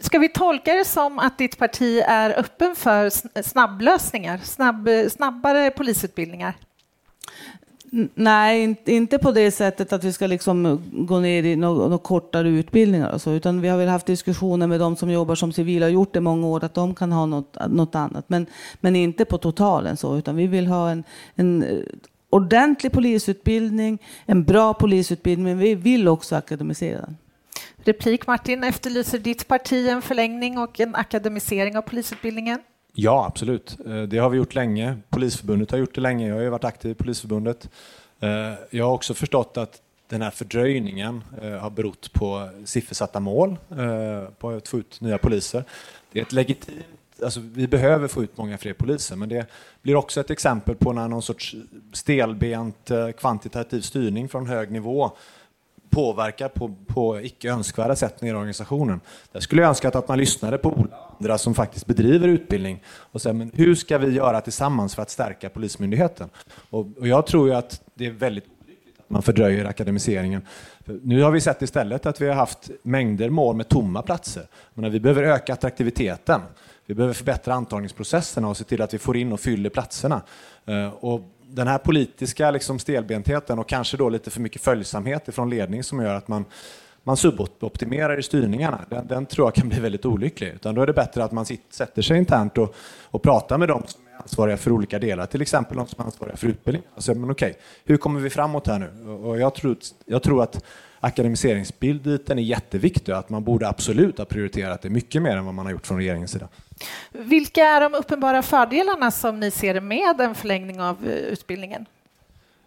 Ska vi tolka det som att ditt parti är öppen för snabblösningar, snabb, snabbare polisutbildningar? Nej, inte på det sättet att vi ska liksom gå ner i några kortare utbildningar och så, utan vi har väl haft diskussioner med de som jobbar som civila och gjort det många år, att de kan ha något, något annat, men, men inte på totalen så, utan vi vill ha en, en ordentlig polisutbildning, en bra polisutbildning, men vi vill också akademisera den. Replik Martin, efterlyser ditt parti en förlängning och en akademisering av polisutbildningen? Ja, absolut. Eh, det har vi gjort länge. Polisförbundet har gjort det länge. Jag har ju varit aktiv i Polisförbundet. Eh, jag har också förstått att den här fördröjningen eh, har berott på siffersatta mål på att få ut nya poliser. Det är ett legitimt alltså, vi behöver få ut många fler poliser, men det blir också ett exempel på när någon sorts stelbent eh, kvantitativ styrning från hög nivå påverkar på, på icke önskvärda sätt ner i organisationen. Där skulle jag önska att man lyssnade på andra som faktiskt bedriver utbildning och säger men hur ska vi göra tillsammans för att stärka Polismyndigheten? Och, och jag tror ju att det är väldigt att man fördröjer akademiseringen. För nu har vi sett istället att vi har haft mängder mål med tomma platser. Men vi behöver öka attraktiviteten. Vi behöver förbättra antagningsprocesserna och se till att vi får in och fyller platserna. Eh, och den här politiska liksom stelbentheten och kanske då lite för mycket följsamhet från ledning som gör att man, man suboptimerar i styrningarna, den, den, tror jag kan bli väldigt olycklig. Utan då är det bättre att man sitter, sätter sig internt och, och pratar med dem som är ansvariga för olika delar, till exempel de som är ansvariga för utbildning. Alltså, men okej, hur kommer vi framåt här nu? Och jag, tror, jag tror att akademiseringsbilden är jätteviktig och att man borde absolut ha prioriterat det mycket mer än vad man har gjort från regeringens sida. Vilka är de uppenbara fördelarna som ni ser med en förlängning av eh, utbildningen?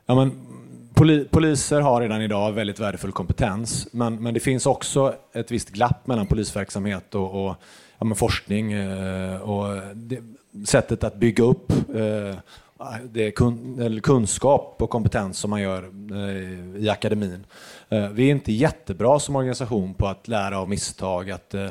Ja, men, poliser har redan idag väldigt värdefull kompetens, men, men det finns också ett visst glapp mellan polisverksamhet och, och ja, forskning eh, och det, sättet att bygga upp eh, det kun, kunskap och kompetens som man gör eh, i akademin. Eh, vi är inte jättebra som organisation på att lära av misstag, att Eh,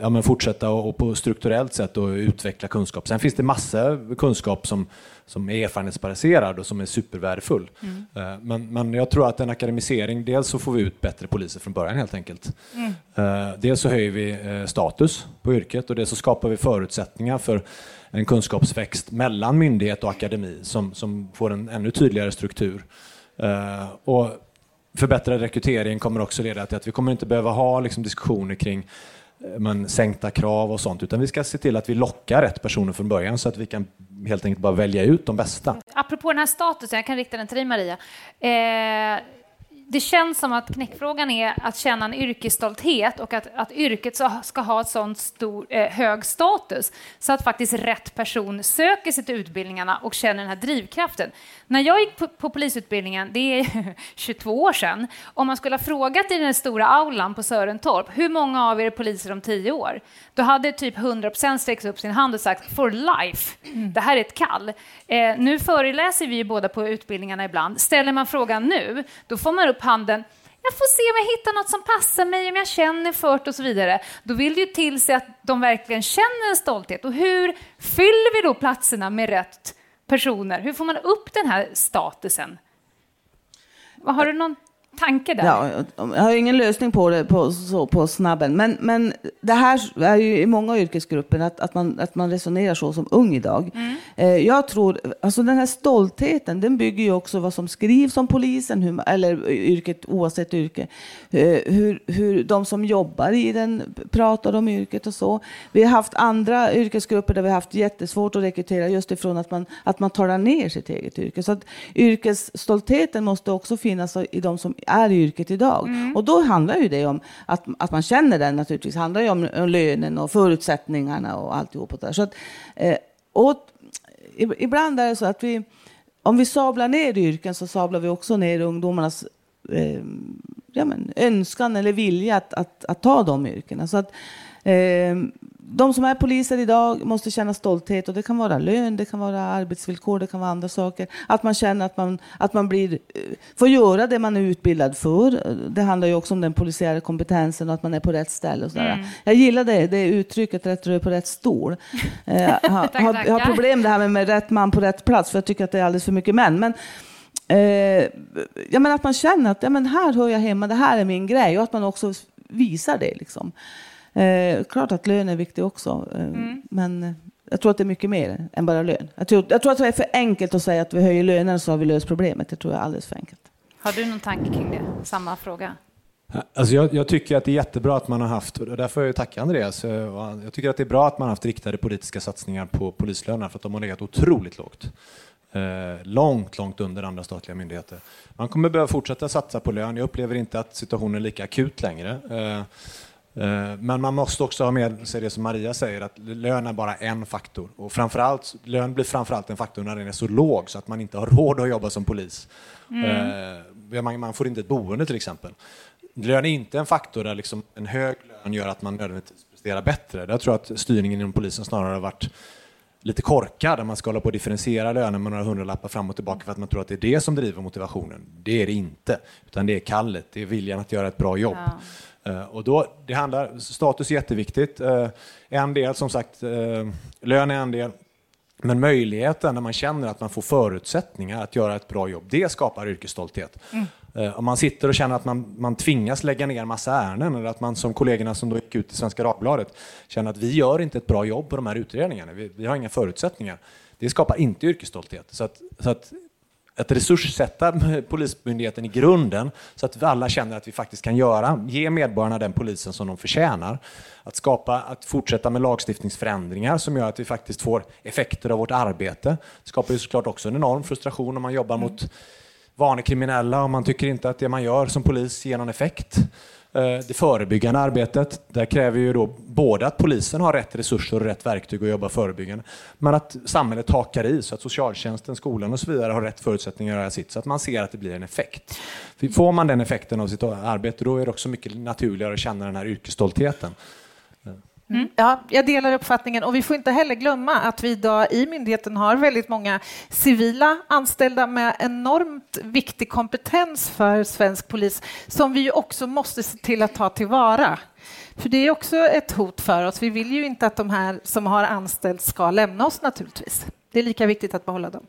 ja, men fortsätta och, på strukturellt sätt och utveckla kunskap. Sen finns det massor kunskap som, som är erfarenhetsbaserad och som är supervärdefull. Mm. Eh, men, men jag tror att en akademisering, dels så får vi ut bättre poliser från början helt enkelt. Mm. Eh, dels så höjer vi status på yrket och dels så skapar vi förutsättningar för en kunskapsväxt mellan myndighet och akademi som, som får en ännu tydligare struktur. Och förbättrad rekrytering kommer också leda till att vi kommer inte behöva ha liksom, diskussioner kring Eh, Eh, men, sänkta krav och sånt, utan vi ska se till att vi lockar rätt personer från början så att vi kan helt enkelt bara välja ut de bästa. Apropå den här statusen, jag kan rikta den till dig Maria. Eh, det känns som att knäckfrågan är att känna en yrkesstolthet och att, att yrket ska ha ett sånt stor, eh, hög status så att faktiskt rätt person söker sig till utbildningarna och känner den här drivkraften. När jag gick på, på polisutbildningen, det är 22 år sedan, om man skulle ha frågat i den stora aulan på Sörentorp, hur många av er är poliser om 10 år? Då hade typ 100% sträckt upp sin hand och sagt for life, mm. det här är ett kall. Eh, nu föreläser vi båda på utbildningarna ibland. Ställer man frågan nu, då får man upp handen jag får se om jag hittar något som passar mig, om jag känner för det och så vidare. Då vill det ju till sig att de verkligen känner en stolthet. Och hur fyller vi då platserna med rätt personer? Hur får man upp den här statusen? Har du någon tanke där? Ja, jag har ingen lösning på det på, så, på snabben. Men, men det här är ju i många yrkesgrupper att, att, man, att man resonerar så som ung idag. Mm. Eh, jag tror, alltså den här stoltheten, den bygger ju också vad som skrivs om polisen, hur, eller yrket oavsett yrke. Eh, hur, hur de som jobbar i den pratar om yrket och så. Vi har haft andra yrkesgrupper där vi har haft jättesvårt att rekrytera just ifrån att man, att man talar ner sitt eget yrke. Så att yrkesstoltheten måste också finnas i de som är i yrket idag. Mm. Och då handlar ju det om att, att man känner den naturligtvis. Det handlar ju om, om lönen och förutsättningarna och alltihop. där. Så att, eh, och ibland är det så att vi, om vi sablar ner yrken så sablar vi också ner ungdomarnas eh, ja, men, önskan eller vilja att, att, att ta de yrkena. Så att, eh, de som är poliser idag måste känna stolthet och det kan vara lön, det kan vara arbetsvillkor, det kan vara andra saker. Att man känner att man, att man blir, eh, får göra det man är utbildad för. Det handlar ju också om den polisiära kompetensen och att man är på rätt ställe. Och sådär. Mm. Jag gillar det, det uttrycket, rätt rör på rätt stol. jag, har, tack, har, jag har problem det här med, med rätt man på rätt plats, för jag tycker att det är alldeles för mycket män. Men, eh, ja, men att man känner att ja, men här hör jag hemma, det här är min grej och att man också visar det. Liksom. Eh, klart att lön är viktig också, eh, mm. men jag tror att det är mycket mer än bara lön. Jag tror, jag tror att det är för enkelt att säga att vi höjer lönerna så har vi löst problemet. Det tror jag är alldeles för enkelt. Har du någon tanke kring det? Samma fråga. Alltså jag, jag, tycker att det är jättebra att man har haft, och därför får jag tacka Andreas, eh, jag tycker att det är bra att man har haft riktade politiska satsningar på polislönerna för att de har legat otroligt lågt. Eh, långt, långt under andra statliga myndigheter. Man kommer behöva fortsätta satsa på lön. Jag upplever inte att situationen är lika akut längre. Eh, Eh, men man måste också ha med sig det som Maria säger, att lön är bara en faktor. Och framförallt, lön blir framförallt en faktor när den är så låg så att man inte har råd att jobba som polis. Mm. Eh, man får inte ett boende till exempel. Lön är inte en faktor där liksom en hög lön gör att man nödvändigtvis presterar bättre. Där tror jag att styrningen inom polisen snarare har varit lite korkad, där man ska hålla på att differentiera löner med några hundralappar fram och tillbaka för att man tror att det är det som driver motivationen. Det är det inte, utan det är kallet, det är viljan att göra ett bra jobb. Ja. Uh, och då, det handlar, status är jätteviktigt. Uh, en del, som sagt, uh, lön är en del, men möjligheten när man känner att man får förutsättningar att göra ett bra jobb, det skapar yrkesstolthet. Mm. Om man sitter och känner att man, man tvingas lägga ner massa ärenden eller att man som kollegorna som då gick ut i Svenska Dagbladet känner att vi gör inte ett bra jobb på de här utredningarna, vi, vi har inga förutsättningar. Det skapar inte yrkesstolthet. Så att, så att att resurssätta Polismyndigheten i grunden så att vi alla känner att vi faktiskt kan göra, ge medborgarna den polisen som de förtjänar. Att, skapa, att fortsätta med lagstiftningsförändringar som gör att vi faktiskt får effekter av vårt arbete. Det skapar ju såklart också en enorm frustration om man jobbar mm. mot vanekriminella och man tycker inte att det man gör som polis ger någon effekt. Eh, det förebyggande arbetet, där kräver ju då både att polisen har rätt resurser och rätt verktyg att jobba förebyggande, men att samhället hakar i så att socialtjänsten, skolan och så vidare har rätt förutsättningar att göra sitt, så att man ser att det blir en effekt. Får man den effekten av sitt arbete, då är det också mycket naturligare att känna den här yrkesstoltheten. Mm. Ja, jag delar uppfattningen och vi får inte heller glömma att vi idag i myndigheten har väldigt många civila anställda med enormt viktig kompetens för svensk polis som vi också måste se till att ta tillvara. För det är också ett hot för oss. Vi vill ju inte att de här som har anställt ska lämna oss naturligtvis. Det är lika viktigt att behålla dem.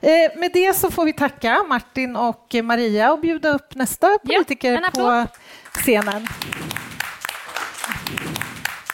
Eh, med det så får vi tacka Martin och Maria och bjuda upp nästa politiker ja, på scenen.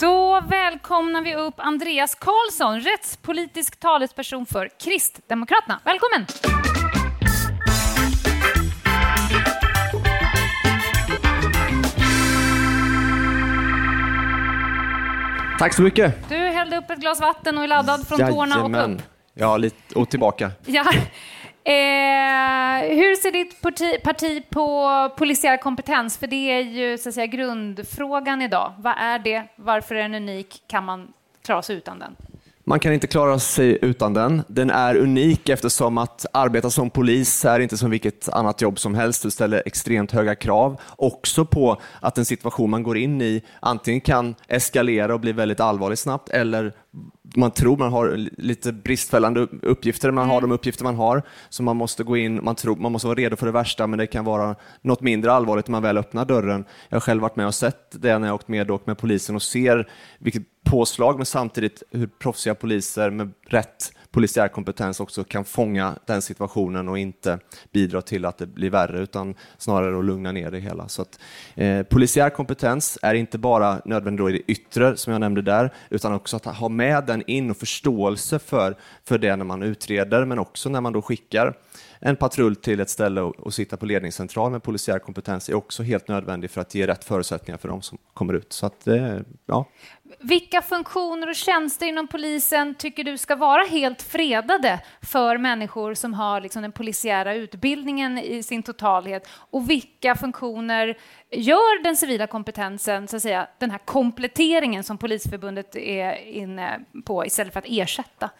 Då välkomnar vi upp Andreas Karlsson, rättspolitisk talesperson för Kristdemokraterna. Välkommen! Tack så mycket. Du hällde upp ett glas vatten och är laddad från tårna och upp. Ja, lite, och tillbaka. Ja. Eh, hur ser ditt parti, parti, på polisiär kompetens? För det är ju så att säga, grundfrågan idag. Vad är det? Varför är den unik? Kan man klara sig utan den? Man kan inte klara sig utan den. Den är unik eftersom att arbeta som polis är inte som vilket annat jobb som helst. Du ställer extremt höga krav. Också på att en situation man går in i antingen kan eskalera och bli väldigt allvarlig snabbt eller man tror man har lite bristfällande uppgifter, man har mm. de uppgifter man har, så man måste gå in, man, tror, man måste vara redo för det värsta, men det kan vara något mindre allvarligt när man väl öppnar dörren. Jag har själv varit med och sett det när jag åkt med och med polisen och ser vilket påslag, men samtidigt hur proffsiga poliser med rätt polisiär kompetens också kan fånga den situationen och inte bidra till att det blir värre utan snarare att lugna ner det hela. Så att, eh, polisiär kompetens är inte bara nödvändigt i det yttre som jag nämnde där utan också att ha med den in och förståelse för, för det när man utreder men också när man då skickar en patrull till ett ställe och, och sitta på ledningscentral med polisiär kompetens är också helt nödvändig för att ge rätt förutsättningar för de som kommer ut. Så att, eh, ja. Vilka funktioner och tjänster inom polisen tycker du ska vara helt fredade för människor som har liksom den polisiära utbildningen i sin totalhet? Och vilka funktioner gör den civila kompetensen, så att säga, den här kompletteringen som Polisförbundet är inne på istället för att ersätta?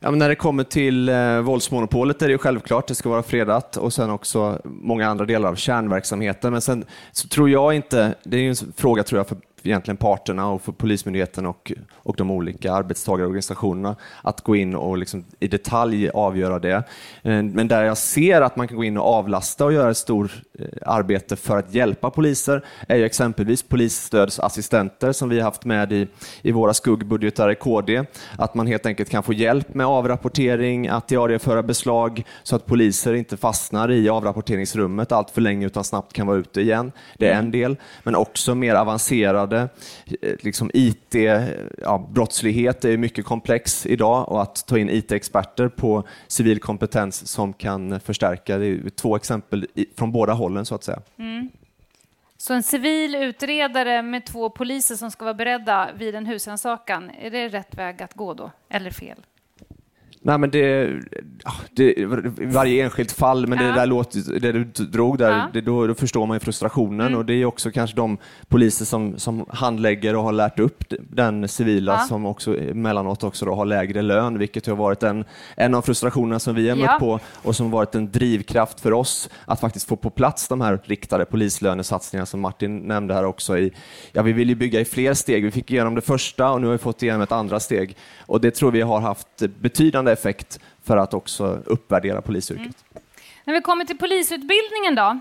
Ja, men när det kommer till eh, våldsmonopolet är det ju självklart, det ska vara fredat och sen också många andra delar av kärnverksamheten. Men sen så tror jag inte, det är ju en fråga tror jag för egentligen parterna och för Polismyndigheten och, och de olika arbetstagarorganisationerna att gå in och liksom i detalj avgöra det. Eh, men där jag ser att man kan gå in och avlasta och göra ett stort Eh, arbete för att hjälpa poliser är ju exempelvis polisstödsassistenter som vi har haft med i, i våra skuggbudgetar i KD. Att man helt enkelt kan få hjälp med avrapportering, att diarieföra beslag så att poliser inte fastnar i avrapporteringsrummet allt för länge utan snabbt kan vara ute igen. Det är en del, men också mer avancerade, eh, liksom IT, eh, ja, brottslighet är mycket komplex idag och att ta in IT-experter på civil kompetens som kan förstärka, det är två exempel från båda håll bollen så att säga. Mm. Så en civil utredare med två poliser som ska vara beredda vid en husrannsakan, är det rätt väg att gå då, eller fel? Nej, men det, det, varje enskilt fall, men Ja. det där låter, det du drog där, Ja. det, då, då förstår man ju frustrationen Mm. och det är också kanske de poliser som, som handlägger och har lärt upp den civila Ja. som också emellanåt också då har lägre lön, vilket har varit en, en av frustrationerna som vi har mött på och som varit en drivkraft för oss att faktiskt få på plats de här riktade polislönesatsningarna som Martin nämnde här också. I, ja, vi vill ju bygga i fler steg. Vi fick igenom det första och nu har vi fått igenom ett andra steg och det tror vi har haft betydande effekt för att också uppvärdera polisyrket. Mm. När vi kommer till polisutbildningen då.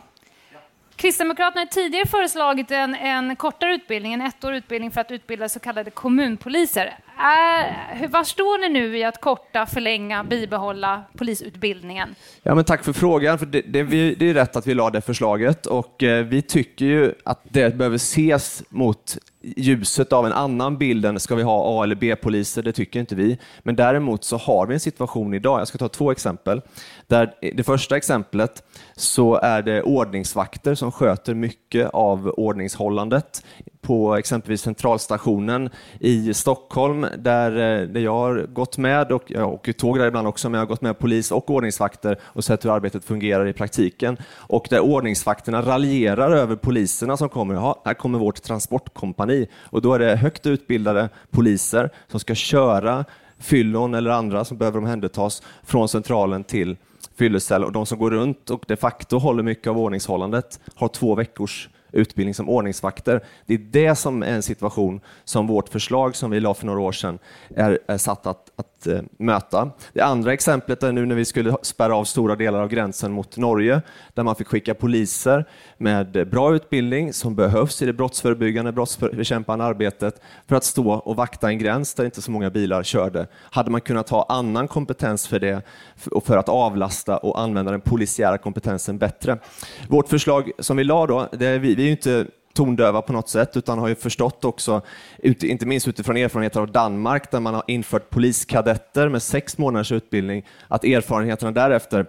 Kristdemokraterna har tidigare föreslagit en, en kortare utbildning, en ettårig utbildning för att utbilda så kallade kommunpoliser. Äh, är, var står ni nu i att korta, förlänga, bibehålla polisutbildningen? Ja, men tack för frågan. För det, det, det är rätt att vi lade det förslaget och eh, vi tycker ju att det behöver ses mot ljuset av en annan bild än ska vi ha A eller B-poliser, det tycker inte vi. Men däremot så har vi en situation idag, jag ska ta två exempel. Där det första exemplet så är det ordningsvakter som sköter mycket av ordningshållandet på exempelvis centralstationen i Stockholm där, eh, där jag har gått med, och jag åker tåg där ibland också, men jag har gått med polis och ordningsvakter och sett hur arbetet fungerar i praktiken. Och där ordningsvakterna raljerar över poliserna som kommer. Ja, här kommer vårt transportkompani och då är det högt utbildade poliser som ska köra fyllon eller andra som behöver omhändertas från centralen till fyllecell och de som går runt och de facto håller mycket av ordningshållandet har två veckors utbildning som ordningsvakter. Det är det som är en situation som vårt förslag som vi la för några år sedan är, är satt att, att eh, möta. Det andra exemplet är nu när vi skulle spärra av stora delar av gränsen mot Norge där man fick skicka poliser med bra utbildning som behövs i det brottsförebyggande, brottsbekämpande arbetet för att stå och vakta en gräns där inte så många bilar körde. Hade man kunnat ha annan kompetens för det och för att avlasta och använda den polisiära kompetensen bättre. Vårt förslag som vi la då, det är vi, vi är ju inte tondöva på något sätt, utan har ju förstått också, inte minst utifrån erfarenheter av Danmark, där man har infört poliskadetter med sex månaders utbildning, att erfarenheterna därefter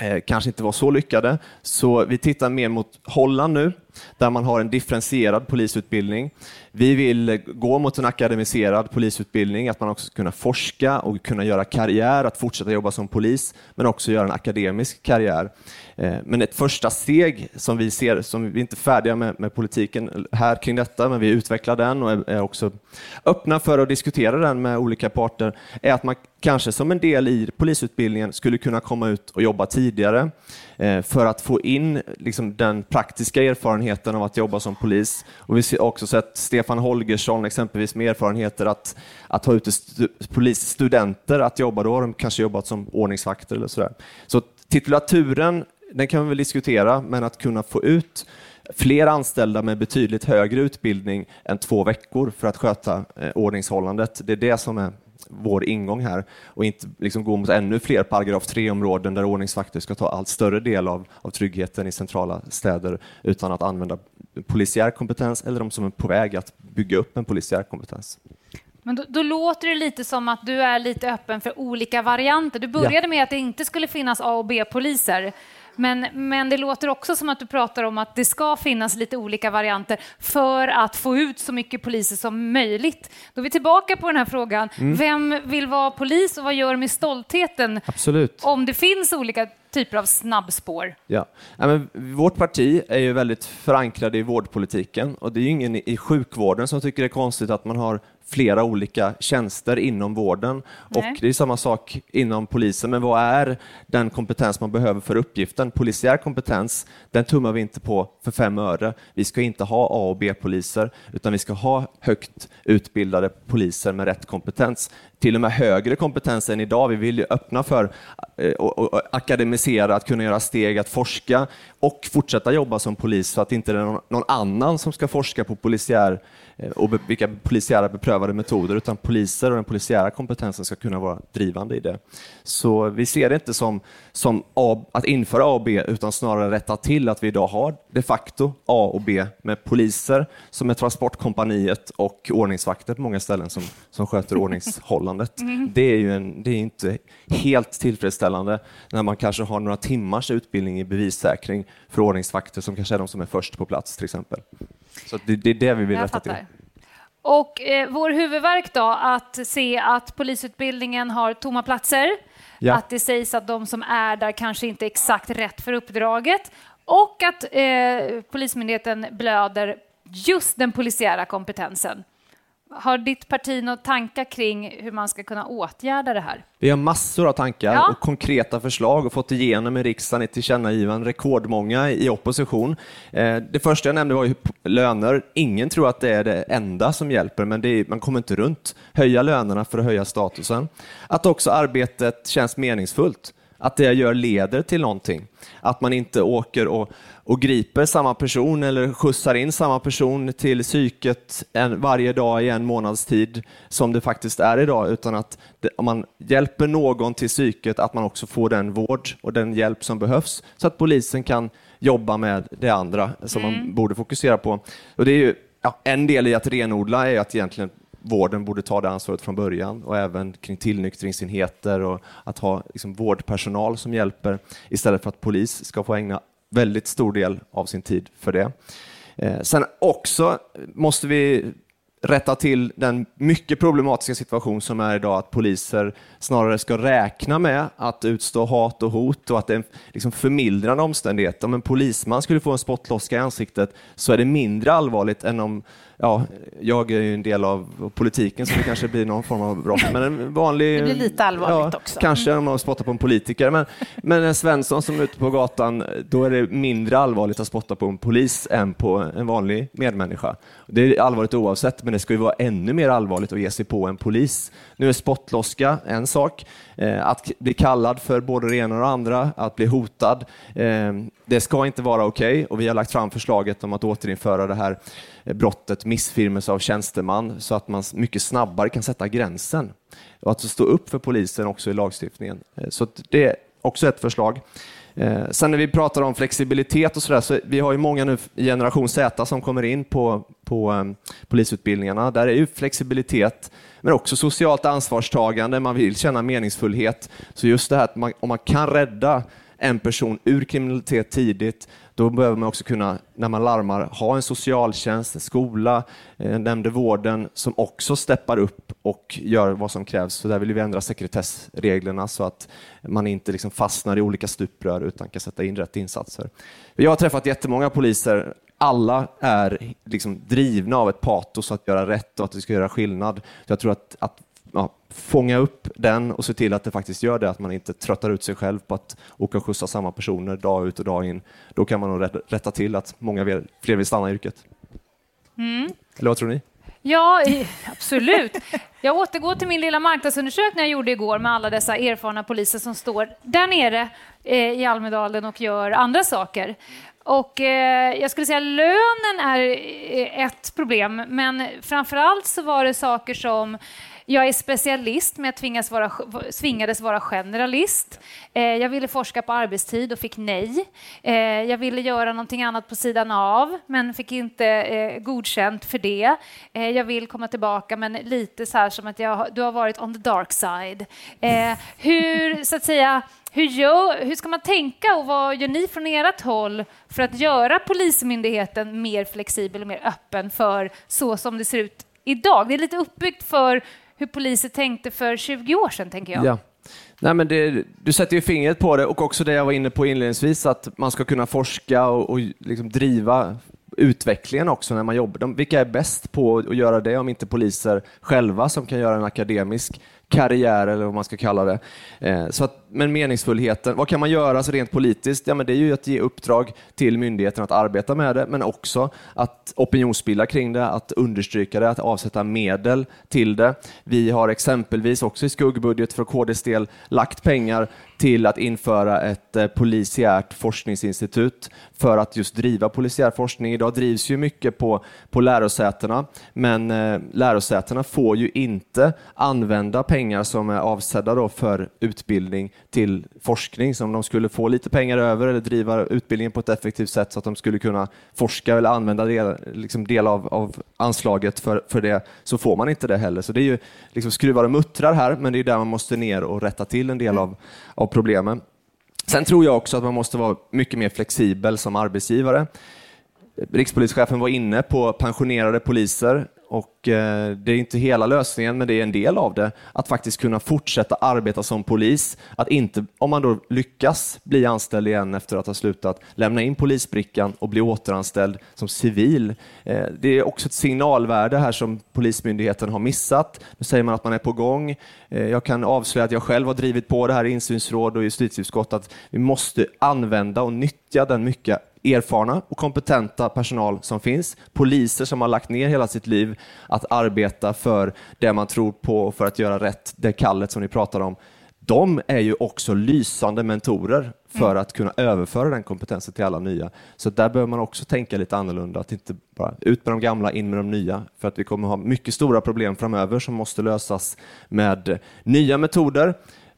eh, kanske inte var så lyckade. Så vi tittar mer mot Holland nu, där man har en differentierad polisutbildning. Vi vill gå mot en akademiserad polisutbildning, att man också ska kunna forska och kunna göra karriär, att fortsätta jobba som polis, men också göra en akademisk karriär. Eh, men ett första steg som vi ser, som vi är inte är färdiga med, med politiken här kring detta, men vi utvecklar den och är, också öppna för att diskutera den med olika parter, är att man kanske som en del i polisutbildningen skulle kunna komma ut och jobba tidigare Eh, för att få in liksom, den praktiska erfarenheten av att jobba som polis. Och vi har också sett Stefan Holgersson exempelvis med erfarenheter att, att ha ute stu, polisstudenter att jobba, då har de kanske jobbat som ordningsvakter eller sådär. Så titulaturen, den kan vi väl diskutera, men att kunna få ut fler anställda med betydligt högre utbildning än två veckor för att sköta eh, ordningshållandet. Det är det som är vår ingång här och inte liksom gå mot ännu fler paragraf 3-områden där ordningsvakter ska ta allt större del av, av tryggheten i centrala städer utan att använda polisiär kompetens eller de som är på väg att bygga upp en polisiär kompetens. Men då, då låter det lite som att du är lite öppen för olika varianter. Du började Ja. med att det inte skulle finnas A och B-poliser. Men, men det låter också som att du pratar om att det ska finnas lite olika varianter för att få ut så mycket poliser som möjligt. Då är vi tillbaka på den här frågan. Mm. Vem vill vara polis och vad gör med stoltheten Absolut. om det finns olika typer av snabbspår? Ja. Ja, men vårt parti är ju väldigt förankrade i vårdpolitiken och det är ju ingen i sjukvården som tycker det är konstigt att man har flera olika tjänster inom vården. Nej. Och det är samma sak inom polisen, men vad är den kompetens man behöver för uppgiften? Polisiär kompetens, den tummar vi inte på för fem öre. Vi ska inte ha A och B-poliser, utan vi ska ha högt utbildade poliser med rätt kompetens. Till och med högre kompetens än idag. Vi vill ju öppna för eh, och, akademisera, att kunna göra steg, att forska och fortsätta jobba som polis så att inte det är någon, annan som ska forska på polisiär eh, och vilka polisiära beprövade metoder, utan poliser och den polisiära kompetensen ska kunna vara drivande i det. Så vi ser det inte som, som A, att införa A och B, utan snarare rätta till att vi idag har de facto A och B med poliser som är transportkompaniet och ordningsvakter på många ställen som, som sköter ordningshållandet. Mm. Det är ju en, det är inte helt tillfredsställande när man kanske har några timmars utbildning i bevissäkring för ordningsvakter som kanske är de som är först på plats till exempel. Så det, det är det vi vill rätta till. Och eh, vår huvudverk då, att se att polisutbildningen har tomma platser, Ja. att det sägs att de som är där kanske inte är exakt rätt för uppdraget och att eh, Polismyndigheten blöder just den polisiära kompetensen. Har ditt parti några tankar kring hur man ska kunna åtgärda det här? Vi har massor av tankar Ja. och konkreta förslag och fått igenom i riksdagen ett tillkännagivande, rekordmånga i opposition. Eh, Det första jag nämnde var ju löner. Ingen tror att det är det enda som hjälper, men är, man kommer inte runt. Höja lönerna för att höja statusen. Att också arbetet känns meningsfullt. Att det jag gör leder till någonting. Att man inte åker och, och griper samma person eller skjutsar in samma person till psyket en, varje dag i en månads tid som det faktiskt är idag, utan att det, om man hjälper någon till psyket, att man också får den vård och den hjälp som behövs så att polisen kan jobba med det andra som man borde fokusera på. Och det är ju, ja, en del i att renodla är att egentligen vården borde ta det ansvaret från början och även kring tillnyktringsenheter och att ha liksom, vårdpersonal som hjälper istället för att polis ska få ägna väldigt stor del av sin tid för det. Eh, sen också måste vi rätta till den mycket problematiska situation som är idag att poliser snarare ska räkna med att utstå hat och hot och att det är en liksom förmildrande omständighet. Om en polisman skulle få en spottloska i ansiktet så är det mindre allvarligt än om Ja, jag är ju en del av politiken så det kanske blir någon form av brott. Men en vanlig, Det blir lite allvarligt ja, också. Kanske om man spottar på en politiker. Men, men en Svensson som är ute på gatan, då är det mindre allvarligt att spotta på en polis än på en vanlig medmänniska. Det är allvarligt oavsett, men det ska ju vara ännu mer allvarligt att ge sig på en polis. Nu är spottloska en sak. Eh, Att bli kallad för både det ena och det andra, att bli hotad, eh, det ska inte vara okej. Och vi har lagt fram förslaget om att återinföra det här Eh, brottet missfirmelse av tjänsteman så att man mycket snabbare kan sätta gränsen och att stå upp för polisen också i lagstiftningen. Eh, så det är också ett förslag. Eh, sen när vi pratar om flexibilitet och sådär, så vi har ju många nu i generation Z som kommer in på, på ehm, polisutbildningarna. Där är ju flexibilitet, men också socialt ansvarstagande, man vill känna meningsfullhet. Så just det här att man, om man kan rädda en person ur kriminalitet tidigt, då behöver man också kunna, när man larmar, ha en socialtjänst, en skola, eh, jag nämnde vården, som också steppar upp och gör vad som krävs. Så där vill vi ändra sekretessreglerna så att man inte liksom fastnar i olika stuprör utan kan sätta in rätt insatser. Jag har träffat jättemånga poliser alla är liksom drivna av ett patos att göra rätt och att det ska göra skillnad. Så jag tror att, att ja, fånga upp den och se till att det faktiskt gör det, att man inte tröttar ut sig själv på att åka och skjutsa samma personer dag ut och dag in. Då kan man nog rätta, till att många fler vill stanna i yrket. Mm. Eller vad tror ni? Ja, absolut. Jag återgår till min lilla marknadsundersökning jag gjorde igår med alla dessa erfarna poliser som står där nere eh, i Almedalen och gör andra saker. Och eh, jag skulle säga lönen är eh, ett problem, men framför allt så var det saker som jag är specialist, men jag tvingas vara, tvingades vara generalist. Eh, jag ville forska på arbetstid och fick nej. Eh, jag ville göra någonting annat på sidan av, men fick inte eh, godkänt för det. Eh, jag vill komma tillbaka, men lite så här som att jag, du har varit on the dark side. Eh, hur, så att säga, hur, gör, hur ska man tänka och vad gör ni från ert håll för att göra Polismyndigheten mer flexibel och mer öppen för så som det ser ut idag? Det är lite uppbyggt för hur poliser tänkte för 20 år sedan, tänker jag. Ja. Nej, men det, du sätter ju fingret på det och också det jag var inne på inledningsvis, att man ska kunna forska och, och liksom driva utvecklingen också när man jobbar. De, vilka är bäst på att göra det om inte poliser själva som kan göra en akademisk karriär eller vad man ska kalla det. Eh, så att, men meningsfullheten, vad kan man göra så rent politiskt? Ja, men det är ju att ge uppdrag till myndigheten att arbeta med det, men också att opinionsbilda kring det, att understryka det, att avsätta medel till det. Vi har exempelvis också i skuggbudget för KDs del lagt pengar till att införa ett eh, polisiärt forskningsinstitut för att just driva polisiär forskning. Idag drivs ju mycket på, på lärosätena, men eh, lärosätena får ju inte använda pengar som är avsedda då för utbildning till forskning. Så om de skulle få lite pengar över eller driva utbildningen på ett effektivt sätt så att de skulle kunna forska eller använda del, liksom del av, av anslaget för, för det, så får man inte det heller. Så det är ju liksom skruvar och muttrar här, men det är där man måste ner och rätta till en del av, av problemen. Sen tror jag också att man måste vara mycket mer flexibel som arbetsgivare. Rikspolischefen var inne på pensionerade poliser och eh, det är inte hela lösningen, men det är en del av det. Att faktiskt kunna fortsätta arbeta som polis. Att inte, om man då lyckas bli anställd igen efter att ha slutat, lämna in polisbrickan och bli återanställd som civil. Eh, det är också ett signalvärde här som Polismyndigheten har missat. Nu säger man att man är på gång. Eh, jag kan avslöja att jag själv har drivit på det här i insynsråd och justitieutskott att vi måste använda och nyttja den mycket erfarna och kompetenta personal som finns, poliser som har lagt ner hela sitt liv att arbeta för det man tror på och för att göra rätt, det kallet som ni pratar om. De är ju också lysande mentorer för Mm. att kunna överföra den kompetensen till alla nya. Så där behöver man också tänka lite annorlunda, att inte bara ut med de gamla, in med de nya, för att vi kommer ha mycket stora problem framöver som måste lösas med nya metoder.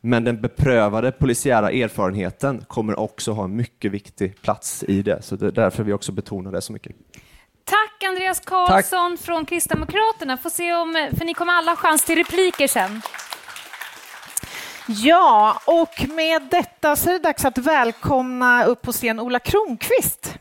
Men den beprövade polisiära erfarenheten kommer också ha en mycket viktig plats i det. Så det är därför vi också betonar det så mycket. Tack Andreas Karlsson från Kristdemokraterna. Får se om, för ni kommer alla ha chans till repliker sen. Ja, och med detta så är det dags att välkomna upp på scen Ola Kronqvist.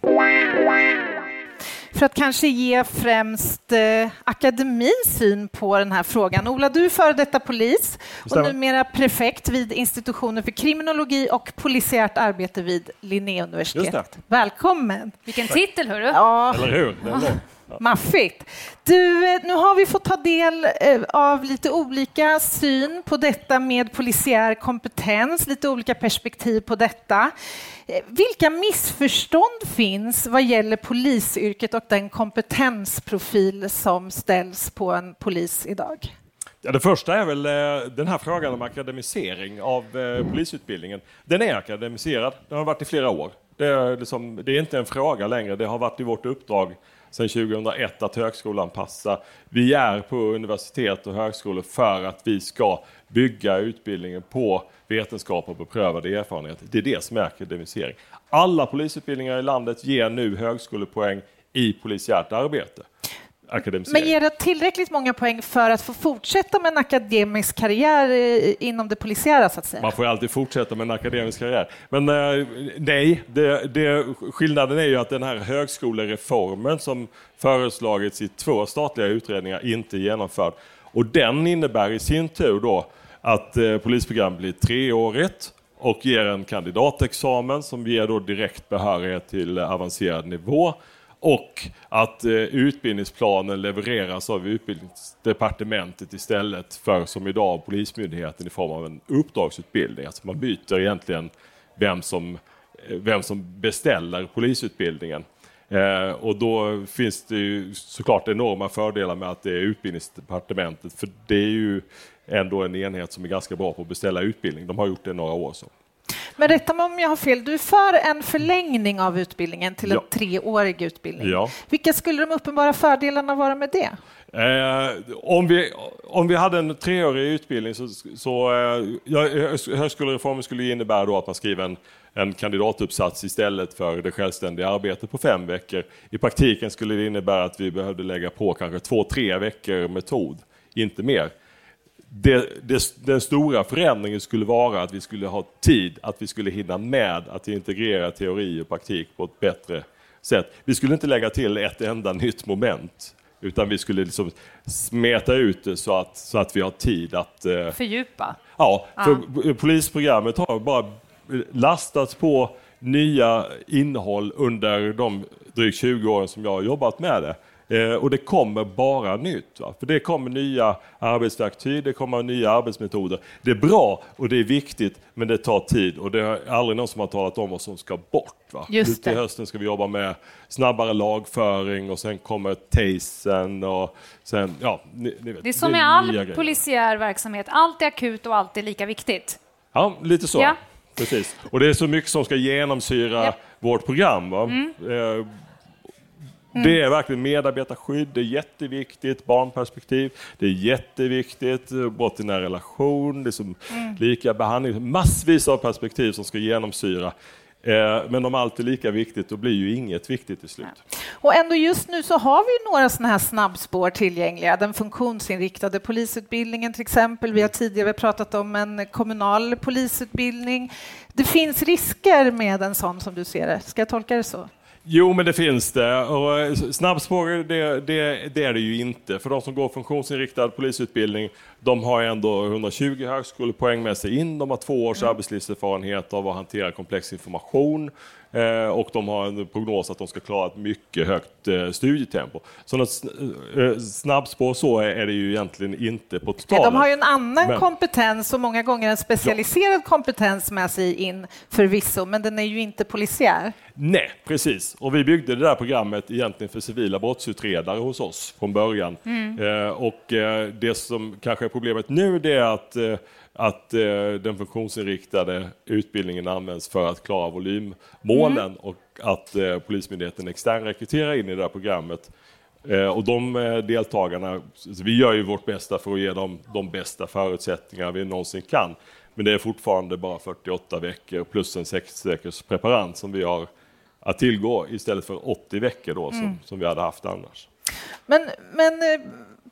För att kanske ge främst eh, akademins syn på den här frågan. Ola, du är före detta polis och numera prefekt vid institutionen för kriminologi och polisiärt arbete vid Linnéuniversitetet. Välkommen! Vilken titel, hörru! Ja. Eller hur? Maffigt. Du, eh, nu har vi fått ta del eh, av lite olika syn på detta med polisiär kompetens, lite olika perspektiv på detta. Eh, vilka missförstånd finns vad gäller polisyrket och den kompetensprofil som ställs på en polis idag? Ja, det första är väl den här frågan om akademisering av polisutbildningen. Den är akademiserad, den har varit i flera år. Det är, liksom, det är inte en fråga längre, det har varit i vårt uppdrag sedan 2001 att högskolan passar. Vi är på universitet och högskolor för att vi ska bygga utbildningen på vetenskap och beprövad erfarenhet. Det är det som är akademisering. Alla polisutbildningar i landet ger nu högskolepoäng i polisiärt arbete. Akademisering. Men ger det tillräckligt många poäng för att få fortsätta med en akademisk karriär eh, inom det polisiära så att säga? Man får alltid fortsätta med en akademisk karriär. Men eh, nej, det, det, skillnaden är ju att den här högskolereformen som föreslagits i två statliga utredningar inte är genomförd. Och den innebär i sin tur då att eh, polisprogram blir treårigt och ger en kandidatexamen som ger då direkt behörighet till avancerad nivå och att eh, utbildningsplanen levereras av utbildningsdepartementet istället för som idag av Polismyndigheten i form av en uppdragsutbildning. Alltså man byter egentligen vem som, eh, vem som beställer polisutbildningen. Eh, och då finns det ju såklart enorma fördelar med att det är utbildningsdepartementet för det är ju ändå en enhet som är ganska bra på att beställa utbildning. De har gjort det i några år. Så. Men rätta mig om jag har fel, du är för en förlängning av utbildningen till en Ja. treårig utbildning. Ja. Vilka skulle de uppenbara fördelarna vara med det? Eh, om, vi, om vi hade en treårig utbildning så, så eh, ja, högskolereformen skulle innebära då att man skriver en, en kandidatuppsats istället för det självständiga arbetet på fem veckor. I praktiken skulle det innebära att vi behövde lägga på kanske två, tre veckor metod, inte mer. Det, det, den stora förändringen skulle vara att vi skulle ha tid, att vi skulle hinna med att integrera teori och praktik på ett bättre sätt. Vi skulle inte lägga till ett enda nytt moment, utan vi skulle liksom smeta ut det så att, så att vi har tid att... eh, Fördjupa. Ja, för polisprogrammet har bara lastats på nya innehåll under de drygt 20 åren som jag har jobbat med det. Eh, och det kommer bara nytt. Va? För det kommer nya arbetsverktyg, det kommer nya arbetsmetoder. Det är bra och det är viktigt, men det tar tid och det är aldrig någon som har talat om vad som ska bort. Va? Just Nu till hösten ska vi jobba med snabbare lagföring och sen kommer Taysen och sen, ja, ni, ni vet. Det är som med all grejer. polisiär verksamhet, allt är akut och allt är lika viktigt. Ja, lite så. Ja. Precis. Och det är så mycket som ska genomsyra Japp. vårt program. Va? Mm. Eh, Det är verkligen medarbetarskydd, det är jätteviktigt, barnperspektiv, det är jätteviktigt, eh, brott i nära relation, det är som Mm. lika behandling, massvis av perspektiv som ska genomsyra. Eh, Men om allt är lika viktigt, då blir ju inget viktigt till slut. Och ändå just nu så har vi några sådana här snabbspår tillgängliga. Den funktionsinriktade polisutbildningen till exempel. Vi har tidigare pratat om en kommunal polisutbildning. Det finns risker med en sån som du ser det. Ska jag tolka det så? Jo, men det finns det. Och eh, snabbspår, det, det, det är det ju inte. För de som går funktionsinriktad polisutbildning, de har ändå 120 högskolepoäng med sig in. De har två års arbetslivserfarenhet av att hantera komplex information. Eh, och de har en prognos att de ska klara ett mycket högt eh, studietempo. Så något eh, snabbspår så är, det ju egentligen inte på totalen. de har ju en annan Men- kompetens och många gånger en specialiserad kompetens med sig in förvisso, men den är ju inte polisiär. Nej, precis. Och vi byggde det där programmet egentligen för civila brottsutredare hos oss från början. Mm. Och det som kanske är problemet nu det är att, att eh, den funktionsinriktade utbildningen används för att klara volymmålen Mm. och att eh, Polismyndigheten externrekryterar in i det där programmet. Eh, och de eh, deltagarna, vi gör ju vårt bästa för att ge dem de bästa förutsättningar vi någonsin kan. Men det är fortfarande bara 48 veckor plus en sex veckors preparand som vi har att tillgå istället för 80 veckor då, som, Mm. som vi hade haft annars. Men, men eh,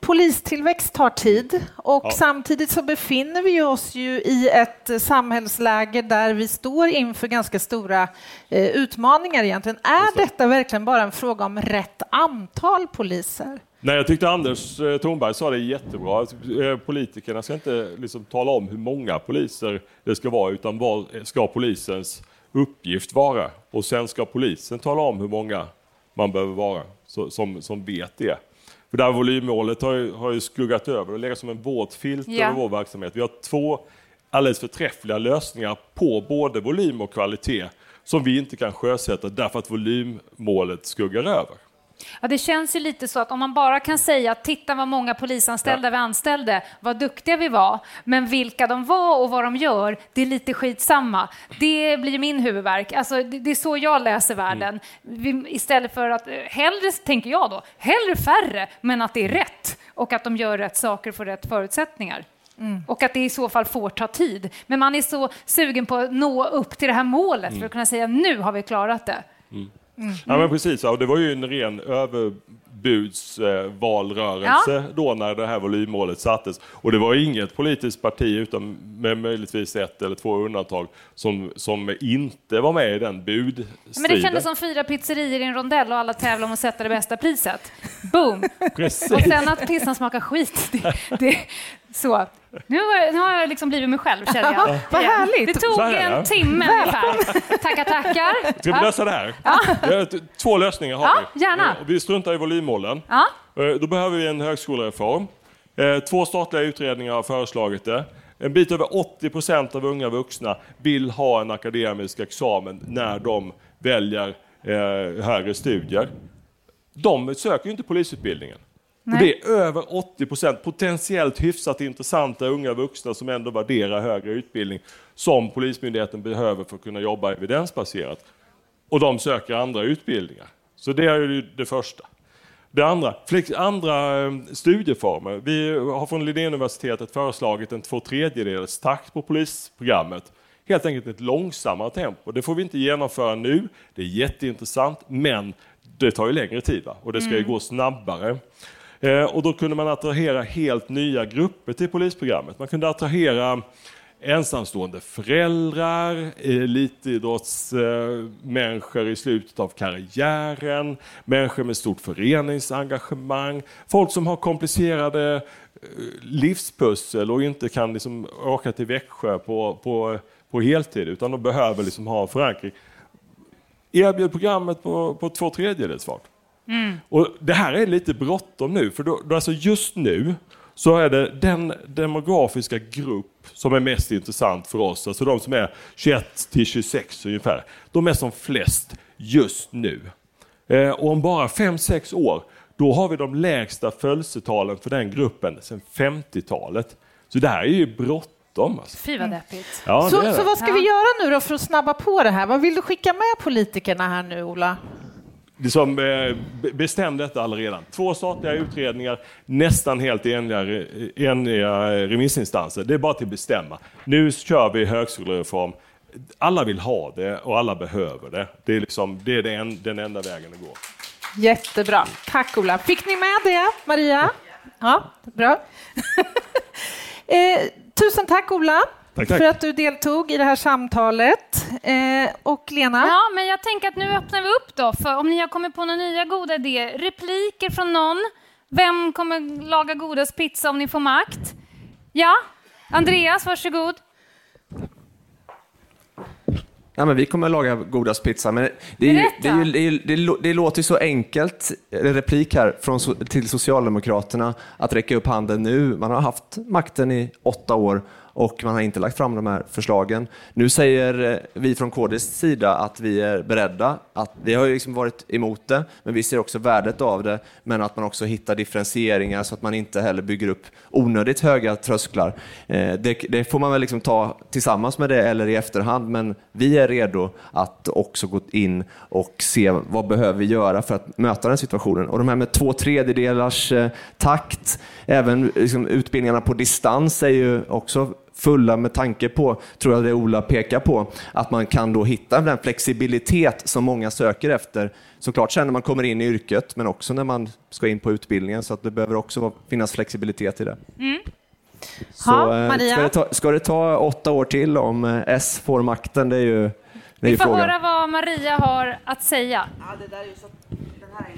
polistillväxt tar tid och Ja. samtidigt så befinner vi oss ju i ett samhällsläge där vi står inför ganska stora eh, utmaningar egentligen. Är detta verkligen bara en fråga om rätt antal poliser? Nej, jag tyckte Anders eh, Thornberg sa det jättebra. Att, eh, Politikerna ska inte liksom tala om hur många poliser det ska vara, utan vad ska polisens uppgift vara? Och sen ska polisen tala om hur många man behöver vara så, som, som vet det. För det här volymmålet har ju, har ju skuggat över och legat som en våt filt Ja. över vår verksamhet. Vi har två alldeles förträffliga lösningar på både volym och kvalitet som vi inte kan sjösätta därför att volymmålet skuggar över. Ja, det känns ju lite så att om man bara kan säga att titta vad många polisanställda vi anställde, vad duktiga vi var, men vilka de var och vad de gör, det är lite skitsamma. Det blir min huvudvärk. Alltså, det, det är så jag läser världen. Vi, istället för att, eh, hellre, tänker jag då, hellre färre, men att det är rätt och att de gör rätt saker får rätt förutsättningar. Och att det i så fall får ta tid. Men man är så sugen på att nå upp till det här målet för att kunna säga nu har vi klarat det. Ja men precis, ja, det var ju en ren överbudsvalrörelse Ja. då när det här volymmålet sattes. Och det var inget politiskt parti, utan med möjligtvis ett eller två undantag, som, som inte var med i den budstriden. Men det kändes som fyra pizzerior i en rondell och alla tävlar om att sätta det bästa priset. Boom! Precis. Och sen att pizzan smakar skit. Det, det, så. Nu har, nu har jag liksom blivit mig själv känner jag. Vad Igen. härligt. Det tog här, ja. en timme ungefär. Tackar, tackar. Ska vi lösa det här? T- Två lösningar har Ja, vi. gärna. Eh, Vi struntar i volymmålen. Ja. Eh, Då behöver vi en högskolereform. Eh, Två statliga utredningar har föreslagit det. En bit över 80 procent av unga vuxna vill ha en akademisk examen när de väljer högre studier. De söker ju inte polisutbildningen. Och det är över 80 procent potentiellt hyfsat intressanta unga vuxna som ändå värderar högre utbildning som Polismyndigheten behöver för att kunna jobba evidensbaserat. Och de söker andra utbildningar. Så det är ju det första. Det andra, andra eh, studieformer. Vi har från Linnéuniversitetet föreslagit en två tredjedels takt på polisprogrammet. Helt enkelt ett långsammare tempo. Det får vi inte genomföra nu. Det är jätteintressant, men det tar ju längre tid va? och det ska ju gå snabbare. Eh, och då kunde man attrahera helt nya grupper till polisprogrammet. Man kunde attrahera ensamstående föräldrar, eh, elitidrottsmänniskor i slutet av karriären, människor med stort föreningsengagemang, folk som har komplicerade eh, livspussel och inte kan liksom åka till Växjö på, på, på heltid utan de behöver liksom ha förankring. Erbjud programmet på, på två tredjedels fart. Och det här är lite bråttom nu, för då, då alltså just nu så är det den demografiska grupp som är mest intressant för oss, alltså de som är 21 till 26 ungefär. De är som flest just nu. Eh, och om bara 5-6 år, då har vi de lägsta födelsetalen för den gruppen sedan 50-talet. Så det här är ju bråttom. Alltså. Fy vad deppigt. Ja, så, så vad ska vi göra nu då för att snabba på det här? Vad vill du skicka med politikerna här nu, Ola? Liksom, eh, bestäm detta allaredan. Två statliga utredningar, nästan helt eniga, eniga remissinstanser. Det är bara till att bestämma. Nu kör vi högskolereform. alla vill ha det och alla behöver det. Det är, liksom, det är den, den enda vägen att gå. Jättebra. Tack Ola. Fick ni med det, Maria? Ja, bra. eh, tusen tack Ola Tack, tack. för att du deltog i det här samtalet. Eh, och Lena? Ja, men jag tänker att nu öppnar vi upp då, för om ni har kommit på några nya goda idéer. Repliker från någon. Vem kommer laga godast pizza om ni får makt? Ja, Andreas, varsågod. Ja, men vi kommer att laga godast pizza, men det, är ju, det, är ju, det, är ju, det, lå- det låter ju så enkelt, en replik här från, till Socialdemokraterna, att räcka upp handen nu. Man har haft makten i åtta år och man har inte lagt fram de här förslagen. Nu säger eh, vi från KDs sida att vi är beredda, att vi har ju liksom varit emot det, men vi ser också värdet av det, men att man också hittar differentieringar så att man inte heller bygger upp onödigt höga trösklar. Eh, Det, det får man väl liksom ta tillsammans med det eller i efterhand, men vi är redo att också gå in och se vad behöver vi göra för att möta den situationen. Och de här med två tredjedelars eh, takt, även liksom utbildningarna på distans är ju också fulla med tanke på, tror jag det Ola pekar på, att man kan då hitta den flexibilitet som många söker efter. Såklart sen när man kommer in i yrket, men också när man ska in på utbildningen, så att det behöver också finnas flexibilitet i det. Mm. Så, Ja, eh, Maria? Ska, det ta, ska det ta åtta år till om eh, S får makten? Det är ju, det är Vi får frågan. höra vad Maria har att säga. Den Ta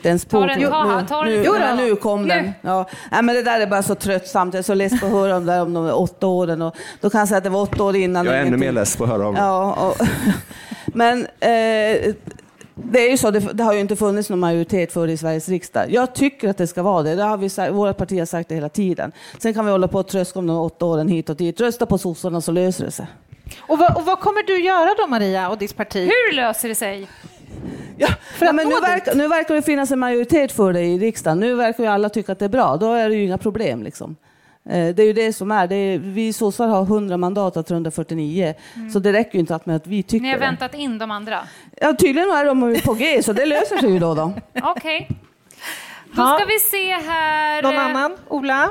den, spår- ta- nu, ta den nu, nu, dem. nu kom den. Nu. Ja. Nej, men det där är bara så tröttsamt. Jag är så less på att höra om, det där om de åtta åren. Och då kan jag säga att det var åtta år innan. Jag är ännu mer less på att höra om det. Ja, och, men eh, det är ju så, det, det har ju inte funnits någon majoritet för det i Sveriges riksdag. Jag tycker att det ska vara det. det har vi sagt, våra partier har sagt det hela tiden. Sen kan vi hålla på och tröska om de åtta åren hit och dit. Rösta på sossarna så löser det sig. Och vad, och vad kommer du göra då Maria och ditt parti? Hur löser det sig? Ja, men nu, verkar, nu verkar det finnas en majoritet för det i riksdagen. Nu verkar ju alla tycka att det är bra. Då är det ju inga problem. Liksom. Eh, Det är ju det som är. Det är vi sossar har 100 mandat av 349. Så det räcker ju inte att med att vi tycker Ni har det. väntat in de andra. Ja, tydligen är de på G, så det löser sig ju då. då. Okej. Då Ja. ska vi se här. Någon eh, annan? Ola?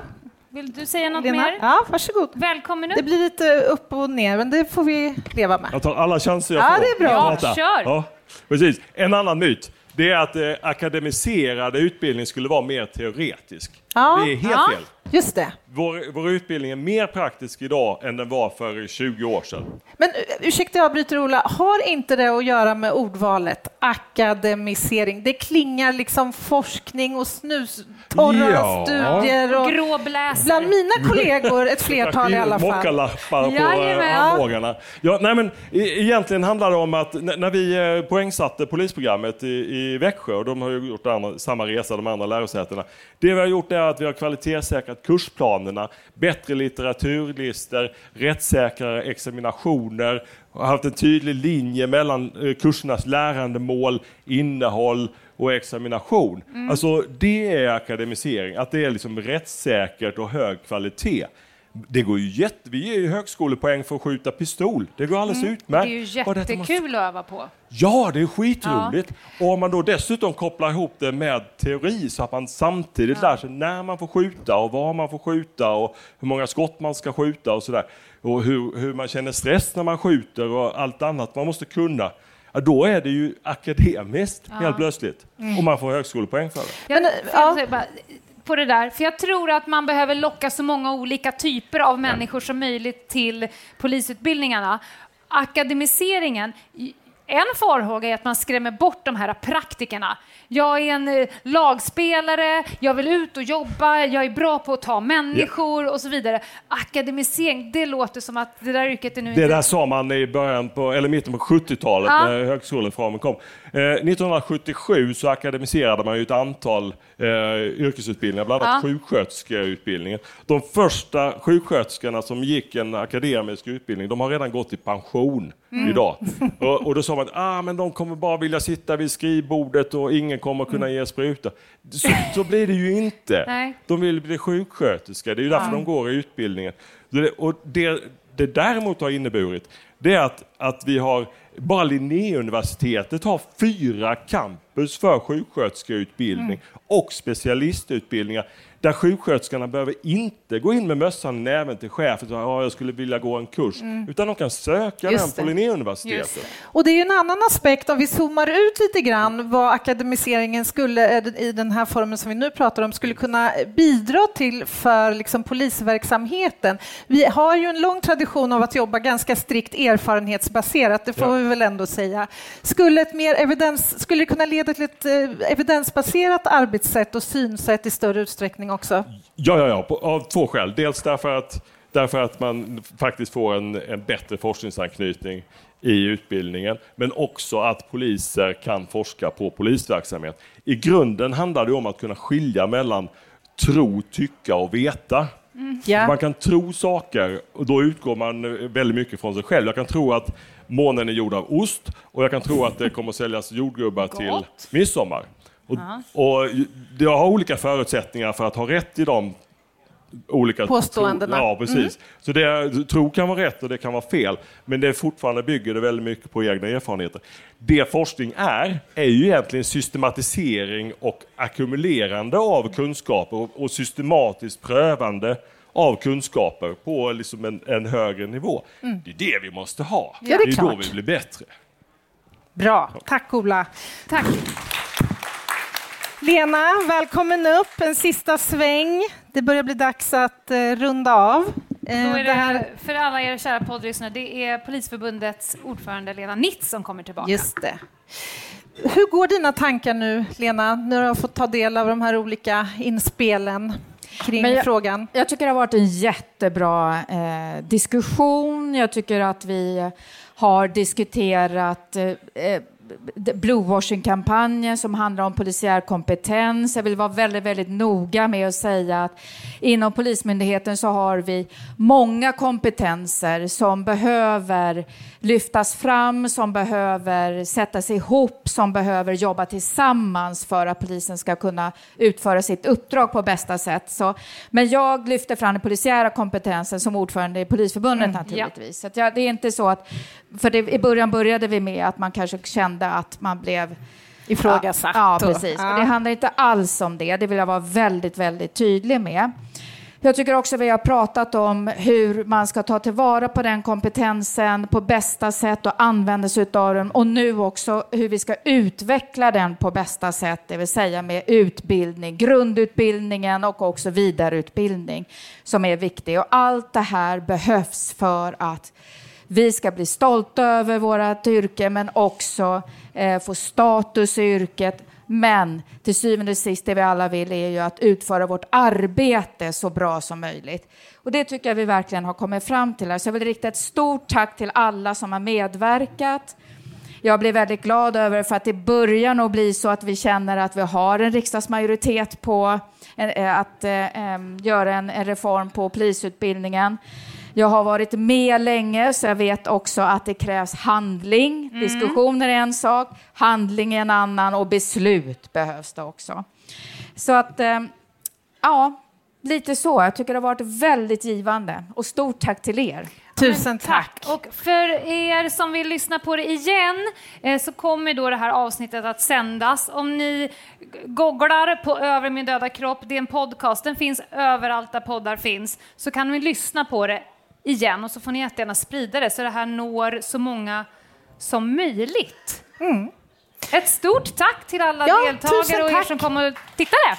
Vill du säga något Lena? mer? Ja, varsågod. Välkommen nu. Det blir lite upp och ner, men det får vi leva med. Jag tar alla chanser jag Ja, får. det är bra. Ja, kör. Ja, precis. En annan myt det är att eh, akademiserad utbildning skulle vara mer teoretisk. Ja. Det är helt Ja. fel. Just det. Vår, vår utbildning är mer praktisk idag än den var för 20 år sedan. Men uh, ursäkta jag avbryter Ola, har inte det att göra med ordvalet akademisering? Det klingar liksom forskning och snustorra Ja. studier och Gråbläser. bland mina kollegor ett flertal i alla fall. Mockalappar på eh, armbågarna. Ja, nej, men, e- egentligen handlar det om att när vi eh, poängsatte polisprogrammet i, i Växjö, och de har ju gjort andra, samma resa, de andra lärosätena. Det vi har gjort är att vi har kvalitetssäkrat kursplanerna, bättre litteraturlistor, rättssäkrare examinationer, har haft en tydlig linje mellan eh, kursernas lärandemål, innehåll och examination. Mm. Alltså det är akademisering, att det är liksom rättssäkert och hög kvalitet. Det går ju jätte... Vi ger ju högskolepoäng för att skjuta pistol. Det går alldeles Mm. Det utmärkt. är ju jättekul att öva på. Ja, det är skitroligt. Och om man då dessutom kopplar ihop det med teori så att man samtidigt lär sig när man får skjuta och var man får skjuta och hur många skott man ska skjuta och sådär. Och hur, hur man känner stress när man skjuter och allt annat man måste kunna. Ja, då är det ju akademiskt Ja. helt plötsligt. Mm. Och man får högskolepoäng för det. Jag säga bara, på det där, för jag tror att man behöver locka så många olika typer av människor som möjligt till polisutbildningarna. Akademiseringen, en farhåga är att man skrämmer bort de här praktikerna. Jag är en eh, lagspelare, jag vill ut och jobba, jag är bra på att ta människor och så vidare. Akademisering, det låter som att det där yrket är nu Det inte... där sa man i början på, eller mitten på 70-talet Ja. när högskolereformen kom. Eh, 1977 så akademiserade man ju ett antal eh, yrkesutbildningar, bland annat Ja. sjuksköterskeutbildningen. De första sjuksköterskorna som gick en akademisk utbildning, de har redan gått i pension Mm. idag. Och, och då sa man att ah, men de kommer bara vilja sitta vid skrivbordet och ingen kommer kunna ge spruta. Så, så blir det ju inte. Nej. De vill bli sjuksköterska, det är ju därför Ja. de går i utbildningen. Och det, det däremot har inneburit, det är att, att vi har Bara Linnéuniversitetet har fyra campus för sjuksköterskeutbildning Mm. och specialistutbildningar där sjuksköterskorna behöver inte gå in med mössan i näven till chefen och säga ja, jag skulle vilja gå en kurs, Mm. utan de kan söka Just den på. Linnéuniversitetet. Och det är en annan aspekt, om vi zoomar ut lite grann, vad akademiseringen skulle, eh, i den här formen som vi nu pratar om, skulle kunna bidra till för liksom, polisverksamheten. Vi har ju en lång tradition av att jobba ganska strikt erfarenhetsbaserat, det får Ja. vi väl ändå säga. Skulle, ett mer evidens, skulle det kunna leda till ett eh, evidensbaserat arbetssätt och synsätt i större utsträckning också? Ja, ja, ja, på, av två skäl. Dels därför att, därför att man faktiskt får en, en bättre forskningsanknytning i utbildningen, men också att poliser kan forska på polisverksamhet. I grunden handlar det om att kunna skilja mellan tro, tycka och veta. Ja. Man kan tro saker och då utgår man väldigt mycket från sig själv. Jag kan tro att månen är gjord av ost och jag kan tro att det kommer att säljas jordgubbar till midsommar. Och, och jag har olika förutsättningar för att ha rätt i de olika Påståendena. Tro, ja, precis. Mm. Så det, tro kan vara rätt och det kan vara fel, men det fortfarande bygger det väldigt mycket på egna erfarenheter. Det forskning är, är ju egentligen systematisering och ackumulerande av kunskaper och, och systematiskt prövande av kunskaper på liksom en, en högre nivå. Mm. Det är det vi måste ha. Ja, det är det är då vi blir bättre. Bra, tack Ola. Tack. Lena, välkommen upp. En sista sväng. Det börjar bli dags att eh, runda av. Eh, det här- för alla er kära poddlyssnare, det är Polisförbundets ordförande Lena Nitz som kommer tillbaka. Just det. Hur går dina tankar nu, Lena, när du har fått ta del av de här olika inspelen kring jag- frågan? Jag tycker det har varit en jättebra eh, diskussion. Jag tycker att vi har diskuterat eh, eh, Bluewashing-kampanjen som handlar om polisiär kompetens. Jag vill vara väldigt, väldigt noga med att säga att inom Polismyndigheten så har vi många kompetenser som behöver lyftas fram, som behöver sättas ihop, som behöver jobba tillsammans för att polisen ska kunna utföra sitt uppdrag på bästa sätt. Så, men jag lyfter fram den polisiära kompetensen som ordförande i Polisförbundet Mm, naturligtvis. Så att jag, det är inte så att, för det, i början började vi med att man kanske kände att man blev Ifrågasatt Ja, och- precis. ja. Det handlar inte alls om det. Det vill jag vara väldigt, väldigt tydlig med. Jag tycker också vi har pratat om hur man ska ta tillvara på den kompetensen på bästa sätt och använda sig av den. Och nu också hur vi ska utveckla den på bästa sätt, det vill säga med utbildning, grundutbildningen och också vidareutbildning som är viktig. Och allt det här behövs för att vi ska bli stolta över vårt yrke men också eh, få status i yrket. Men till syvende och sist det vi alla vill är ju att utföra vårt arbete så bra som möjligt. Och det tycker jag vi verkligen har kommit fram till här. Så jag vill rikta ett stort tack till alla som har medverkat. Jag blir väldigt glad över för att det börjar nog bli så att vi känner att vi har en riksdagsmajoritet på eh, att eh, eh, göra en, en reform på polisutbildningen. Jag har varit med länge så jag vet också att det krävs handling. Diskussioner är en sak, handling är en annan och beslut behövs det också. Så att, eh, ja, lite så. Jag tycker det har varit väldigt givande och stort tack till er. Tusen tack. Och för er som vill lyssna på det igen eh, så kommer då det här avsnittet att sändas. Om ni googlar på Över min döda kropp, det är en podcast, den finns överallt där poddar finns, så kan ni lyssna på det igen och så får ni jättegärna sprida det så det här når så många som möjligt. Ett stort tack till alla Ja, deltagare och er som kommer och tittade.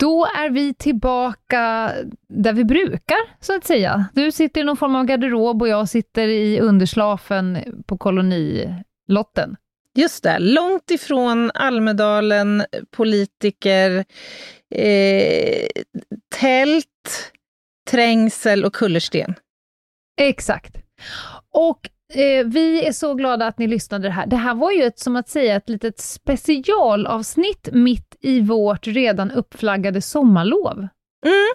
Då är vi tillbaka där vi brukar, så att säga. Du sitter i någon form av garderob och jag sitter i underslafen på kolonilotten. Just det, långt ifrån Almedalen, politiker, eh, tält, trängsel och kullersten. Exakt. Och eh, vi är så glada att ni lyssnade det här. Det här var ju ett, som att säga, ett litet specialavsnitt mitt i vårt redan uppflaggade sommarlov. Mm.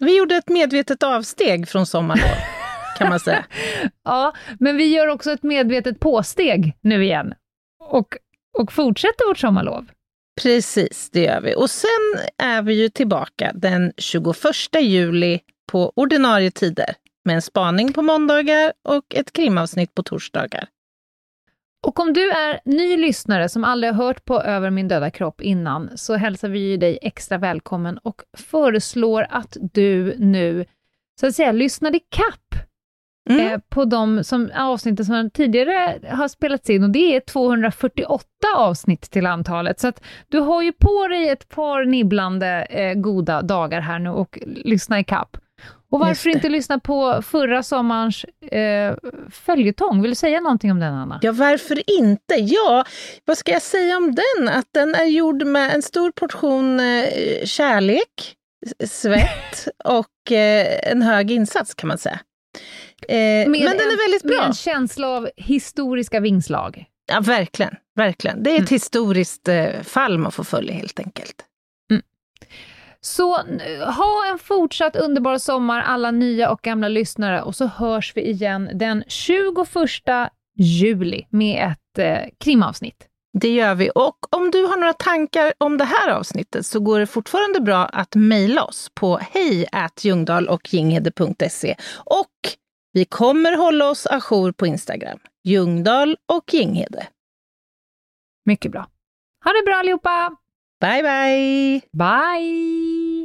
Vi gjorde ett medvetet avsteg från sommarlov, kan man säga. Ja, men vi gör också ett medvetet påsteg nu igen och, och fortsätter vårt sommarlov. Precis, det gör vi. Och sen är vi ju tillbaka den 21 juli på ordinarie tider med en spaning på måndagar och ett krimavsnitt på torsdagar. Och om du är ny lyssnare som aldrig har hört på Över min döda kropp innan, så hälsar vi dig extra välkommen och föreslår att du nu, så att säga, lyssnar i kapp eh, på de som, avsnitten som tidigare har spelats in, och det är 248 avsnitt till antalet. Så att du har ju på dig ett par nibblande eh, goda dagar här nu och lyssna i kapp. Och varför inte lyssna på förra sommarens eh, följetong? Vill du säga någonting om den, Anna? Ja, varför inte? Ja, vad ska jag säga om den? Att den är gjord med en stor portion eh, kärlek, svett och eh, en hög insats kan man säga. Eh, men den är väldigt Med bra. en känsla av historiska vingslag. Ja, verkligen. verkligen. Det är ett Mm. historiskt eh, fall man får följa helt enkelt. Så n- ha en fortsatt underbar sommar alla nya och gamla lyssnare och så hörs vi igen den 21 juli med ett eh, krimavsnitt. Det gör vi. Och om du har några tankar om det här avsnittet så går det fortfarande bra att mejla oss på hej Och vi kommer hålla oss ajour på Instagram. Ljungdahl och Ginghede. Mycket bra. Ha det bra allihopa! Bye, bye! Bye!